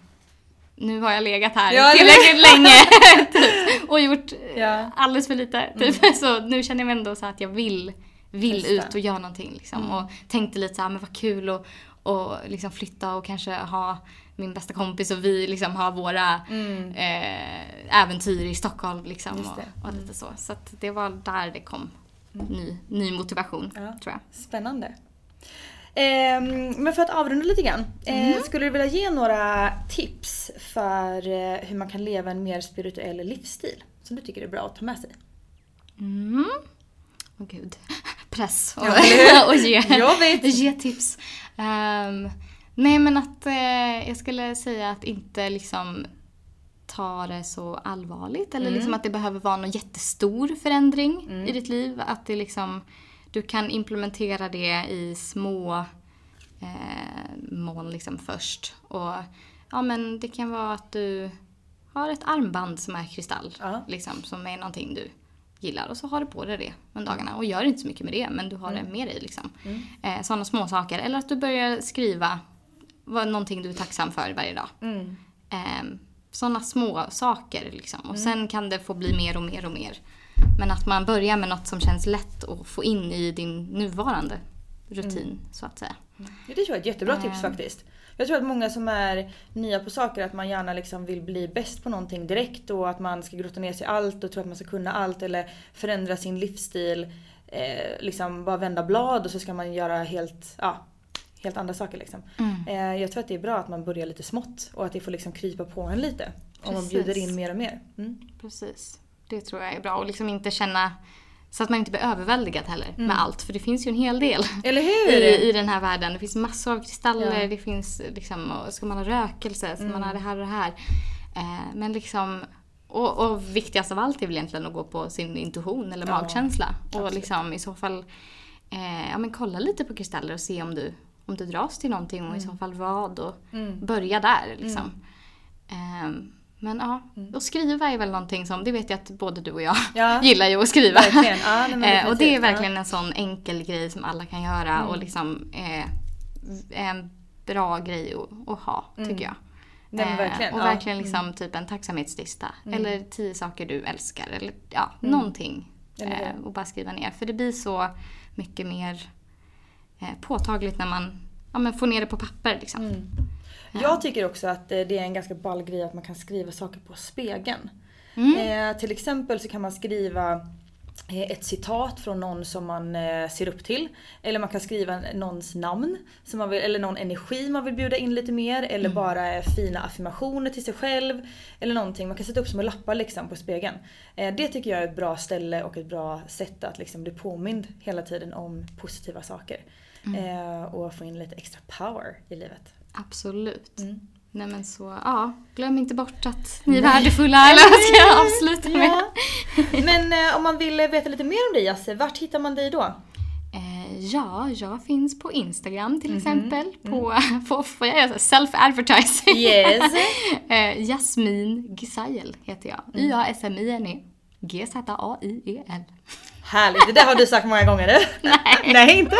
[SPEAKER 2] nu har jag legat här
[SPEAKER 1] Ja,
[SPEAKER 2] tillräckligt länge [laughs] [laughs] typ, och gjort
[SPEAKER 1] Ja. Mm.
[SPEAKER 2] alldeles för lite. Typ. Så nu känner jag mig ändå så att jag vill, vill ut och göra någonting. Liksom.
[SPEAKER 1] Mm.
[SPEAKER 2] Och tänkte lite såhär, men vad kul att och liksom flytta och kanske ha min bästa kompis och vi liksom har våra eh, äventyr i Stockholm. Liksom,
[SPEAKER 1] Mm.
[SPEAKER 2] Och, och lite så. Så att det var där det kom ny, ny motivation,
[SPEAKER 1] Ja.
[SPEAKER 2] tror jag.
[SPEAKER 1] Spännande. Ehm, men för att avrunda lite grann.
[SPEAKER 2] Mm.
[SPEAKER 1] Eh, skulle du vilja ge några tips för eh, hur man kan leva en mer spirituell livsstil? Som du tycker är bra att ta med sig?
[SPEAKER 2] Mm. Åh gud. [laughs] Press och,
[SPEAKER 1] Ja, [laughs]
[SPEAKER 2] och ge,
[SPEAKER 1] Jag vet. [laughs]
[SPEAKER 2] ge tips. Ehm, nej men att eh, jag skulle säga att inte liksom ta det så allvarligt. Eller liksom att det behöver vara någon jättestor förändring i ditt liv. Att det liksom, du kan implementera det i små eh, mål liksom först. Och ja men det kan vara att du har ett armband som är kristall.
[SPEAKER 1] Ja.
[SPEAKER 2] Liksom, som är någonting du gillar. Och så har du på dig det under dagarna. Och gör inte så mycket med det men du har det med dig. Liksom. Eh, sådana små saker. Eller att du börjar skriva vad, någonting du är tacksam för varje dag.
[SPEAKER 1] Mm.
[SPEAKER 2] Eh, Sådana små saker liksom. Och
[SPEAKER 1] Mm.
[SPEAKER 2] sen kan det få bli mer och mer och mer. Men att man börjar med något som känns lätt att få in i din nuvarande rutin
[SPEAKER 1] Mm.
[SPEAKER 2] så att säga.
[SPEAKER 1] Ja, Det tror jag är ett jättebra tips
[SPEAKER 2] Eh.
[SPEAKER 1] faktiskt. Jag tror att många som är nya på saker, att man gärna liksom vill bli bäst på någonting direkt och att man ska grotta ner sig i allt och tro att man ska kunna allt eller förändra sin livsstil. Eh, liksom bara vända blad och så ska man göra helt, ja, helt andra saker liksom.
[SPEAKER 2] Mm.
[SPEAKER 1] Eh, jag tror att det är bra att man börjar lite smått och att det får liksom krypa på en lite. Om man bjuder in mer och mer. Mm.
[SPEAKER 2] Precis. Det tror jag är bra. Och liksom inte känna så att man inte blir överväldigad heller
[SPEAKER 1] Mm.
[SPEAKER 2] med allt. För det finns ju en hel del
[SPEAKER 1] Eller
[SPEAKER 2] i, i den här världen. Det finns massor av kristaller,
[SPEAKER 1] Ja.
[SPEAKER 2] det finns liksom, ska man ha rökelse, ska man
[SPEAKER 1] Mm.
[SPEAKER 2] ha det här och det här. Eh, men liksom, och, och viktigast av allt är väl egentligen att gå på sin intuition eller
[SPEAKER 1] Ja,
[SPEAKER 2] magkänsla. Och
[SPEAKER 1] absolut.
[SPEAKER 2] liksom i så fall eh, ja, men kolla lite på kristaller och se om du, om du dras till någonting och i så fall vad. Och
[SPEAKER 1] Mm.
[SPEAKER 2] börja där liksom. Ehm, men ja, och skriva är väl någonting som, det vet jag att både du och jag
[SPEAKER 1] Ja. [laughs]
[SPEAKER 2] gillar ju att skriva.
[SPEAKER 1] Ja, nej, men
[SPEAKER 2] Eh, och det är verkligen
[SPEAKER 1] Ja.
[SPEAKER 2] en sån enkel grej som alla kan göra
[SPEAKER 1] Mm.
[SPEAKER 2] och liksom eh, en bra grej att, att ha,
[SPEAKER 1] Mm.
[SPEAKER 2] tycker jag.
[SPEAKER 1] Nej, verkligen.
[SPEAKER 2] och
[SPEAKER 1] Ja.
[SPEAKER 2] verkligen liksom
[SPEAKER 1] Mm.
[SPEAKER 2] typ en tacksamhetslista.
[SPEAKER 1] Mm.
[SPEAKER 2] Eller tio saker du älskar. Eller ja,
[SPEAKER 1] Mm.
[SPEAKER 2] någonting. Eh, och bara skriva ner. För det blir så mycket mer påtagligt när man ja, men får ner det på papper. Liksom.
[SPEAKER 1] Mm. Jag tycker också att eh, det är en ganska ball grej att man kan skriva saker på spegeln.
[SPEAKER 2] Mm.
[SPEAKER 1] Eh, till exempel så kan man skriva eh, ett citat från någon som man eh, ser upp till. Eller man kan skriva någons namn. Som man vill, eller någon energi man vill bjuda in lite mer. Eller bara eh, fina affirmationer till sig själv. Eller någonting. Man kan sätta upp små lappar liksom på spegeln. Eh, det tycker jag är ett bra ställe och ett bra sätt att liksom bli påmind hela tiden om positiva saker. Eh, och få in lite extra power i livet.
[SPEAKER 2] Absolut.
[SPEAKER 1] Mm.
[SPEAKER 2] Nej men så, ja. Glöm inte bort att ni är värdefulla. [laughs] Eller vad ska jag avsluta med?
[SPEAKER 1] Ja. Men eh, om man vill veta lite mer om dig Jasse, vart hittar man dig då?
[SPEAKER 2] Eh, ja, jag finns på Instagram till
[SPEAKER 1] Mhm.
[SPEAKER 2] exempel. På, [laughs] på, får jag göra self-advertising?
[SPEAKER 1] Yes. [laughs]
[SPEAKER 2] eh, Jasmin Gisayel heter jag.
[SPEAKER 1] Mm.
[SPEAKER 2] Y-A-S-M-I-N-E. G-Z-A-I-E-L.
[SPEAKER 1] Härligt, det där har du sagt många gånger du. [laughs]
[SPEAKER 2] Nej.
[SPEAKER 1] Nej inte.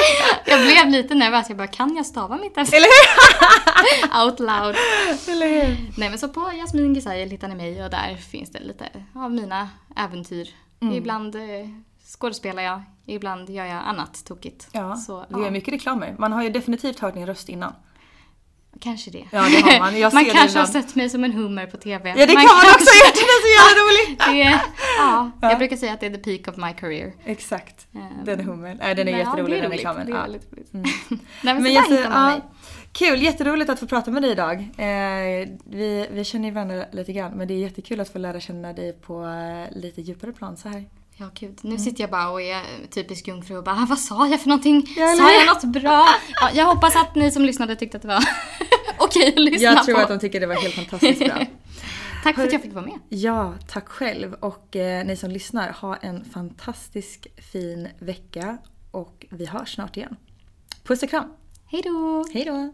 [SPEAKER 2] Jag blev lite nervös. Jag bara, kan jag stava mitt efternamn?
[SPEAKER 1] Eller hur? [laughs]
[SPEAKER 2] Out loud.
[SPEAKER 1] Eller hur?
[SPEAKER 2] Nej men så på Jasmin Gisayel hittar ni mig och där finns det lite av mina äventyr.
[SPEAKER 1] Mm.
[SPEAKER 2] Ibland eh, skådespelar jag, ibland gör jag annat tokigt.
[SPEAKER 1] Ja,
[SPEAKER 2] så,
[SPEAKER 1] du gör mycket reklamer. Man har ju definitivt hört din röst innan.
[SPEAKER 2] Kanske det.
[SPEAKER 1] Ja, det har man. Jag [laughs]
[SPEAKER 2] man kanske har
[SPEAKER 1] ibland.
[SPEAKER 2] sett mig som en hummer på TV.
[SPEAKER 1] Ja det kan man också göra, det är så jävla [laughs] roligt!
[SPEAKER 2] det ja, [laughs]
[SPEAKER 1] Ja.
[SPEAKER 2] jag brukar säga att det är the peak of my career.
[SPEAKER 1] Exakt.
[SPEAKER 2] Ehm,
[SPEAKER 1] Den hummern. Nej, den är
[SPEAKER 2] men ja,
[SPEAKER 1] jätterolig
[SPEAKER 2] är
[SPEAKER 1] den reklamen.
[SPEAKER 2] Det är
[SPEAKER 1] Ja.
[SPEAKER 2] väldigt roligt.
[SPEAKER 1] Mm.
[SPEAKER 2] Nej men,
[SPEAKER 1] Men
[SPEAKER 2] så
[SPEAKER 1] Jesse,
[SPEAKER 2] där hittar man
[SPEAKER 1] ja,
[SPEAKER 2] mig.
[SPEAKER 1] Kul, jätteroligt att få prata med dig idag. Eh, vi, vi känner ju varandra lite grann men det är jättekul att få lära känna dig på eh, lite djupare plan så här.
[SPEAKER 2] Ja gud, nu sitter jag bara och är typisk jungfru och bara "Ah, vad sa jag för någonting?
[SPEAKER 1] Ja,
[SPEAKER 2] sa jag något bra? Ja, jag hoppas att ni som lyssnade tyckte att det var [laughs] okej att lyssna
[SPEAKER 1] Jag tror
[SPEAKER 2] på.
[SPEAKER 1] att de tycker det var helt fantastiskt bra. [laughs]
[SPEAKER 2] Tack för att jag fick vara med.
[SPEAKER 1] Ja, tack själv. Och eh, ni som lyssnar, ha en fantastisk fin vecka. Och vi hörs snart igen. Puss och kram!
[SPEAKER 2] Hej då!
[SPEAKER 1] Hej då!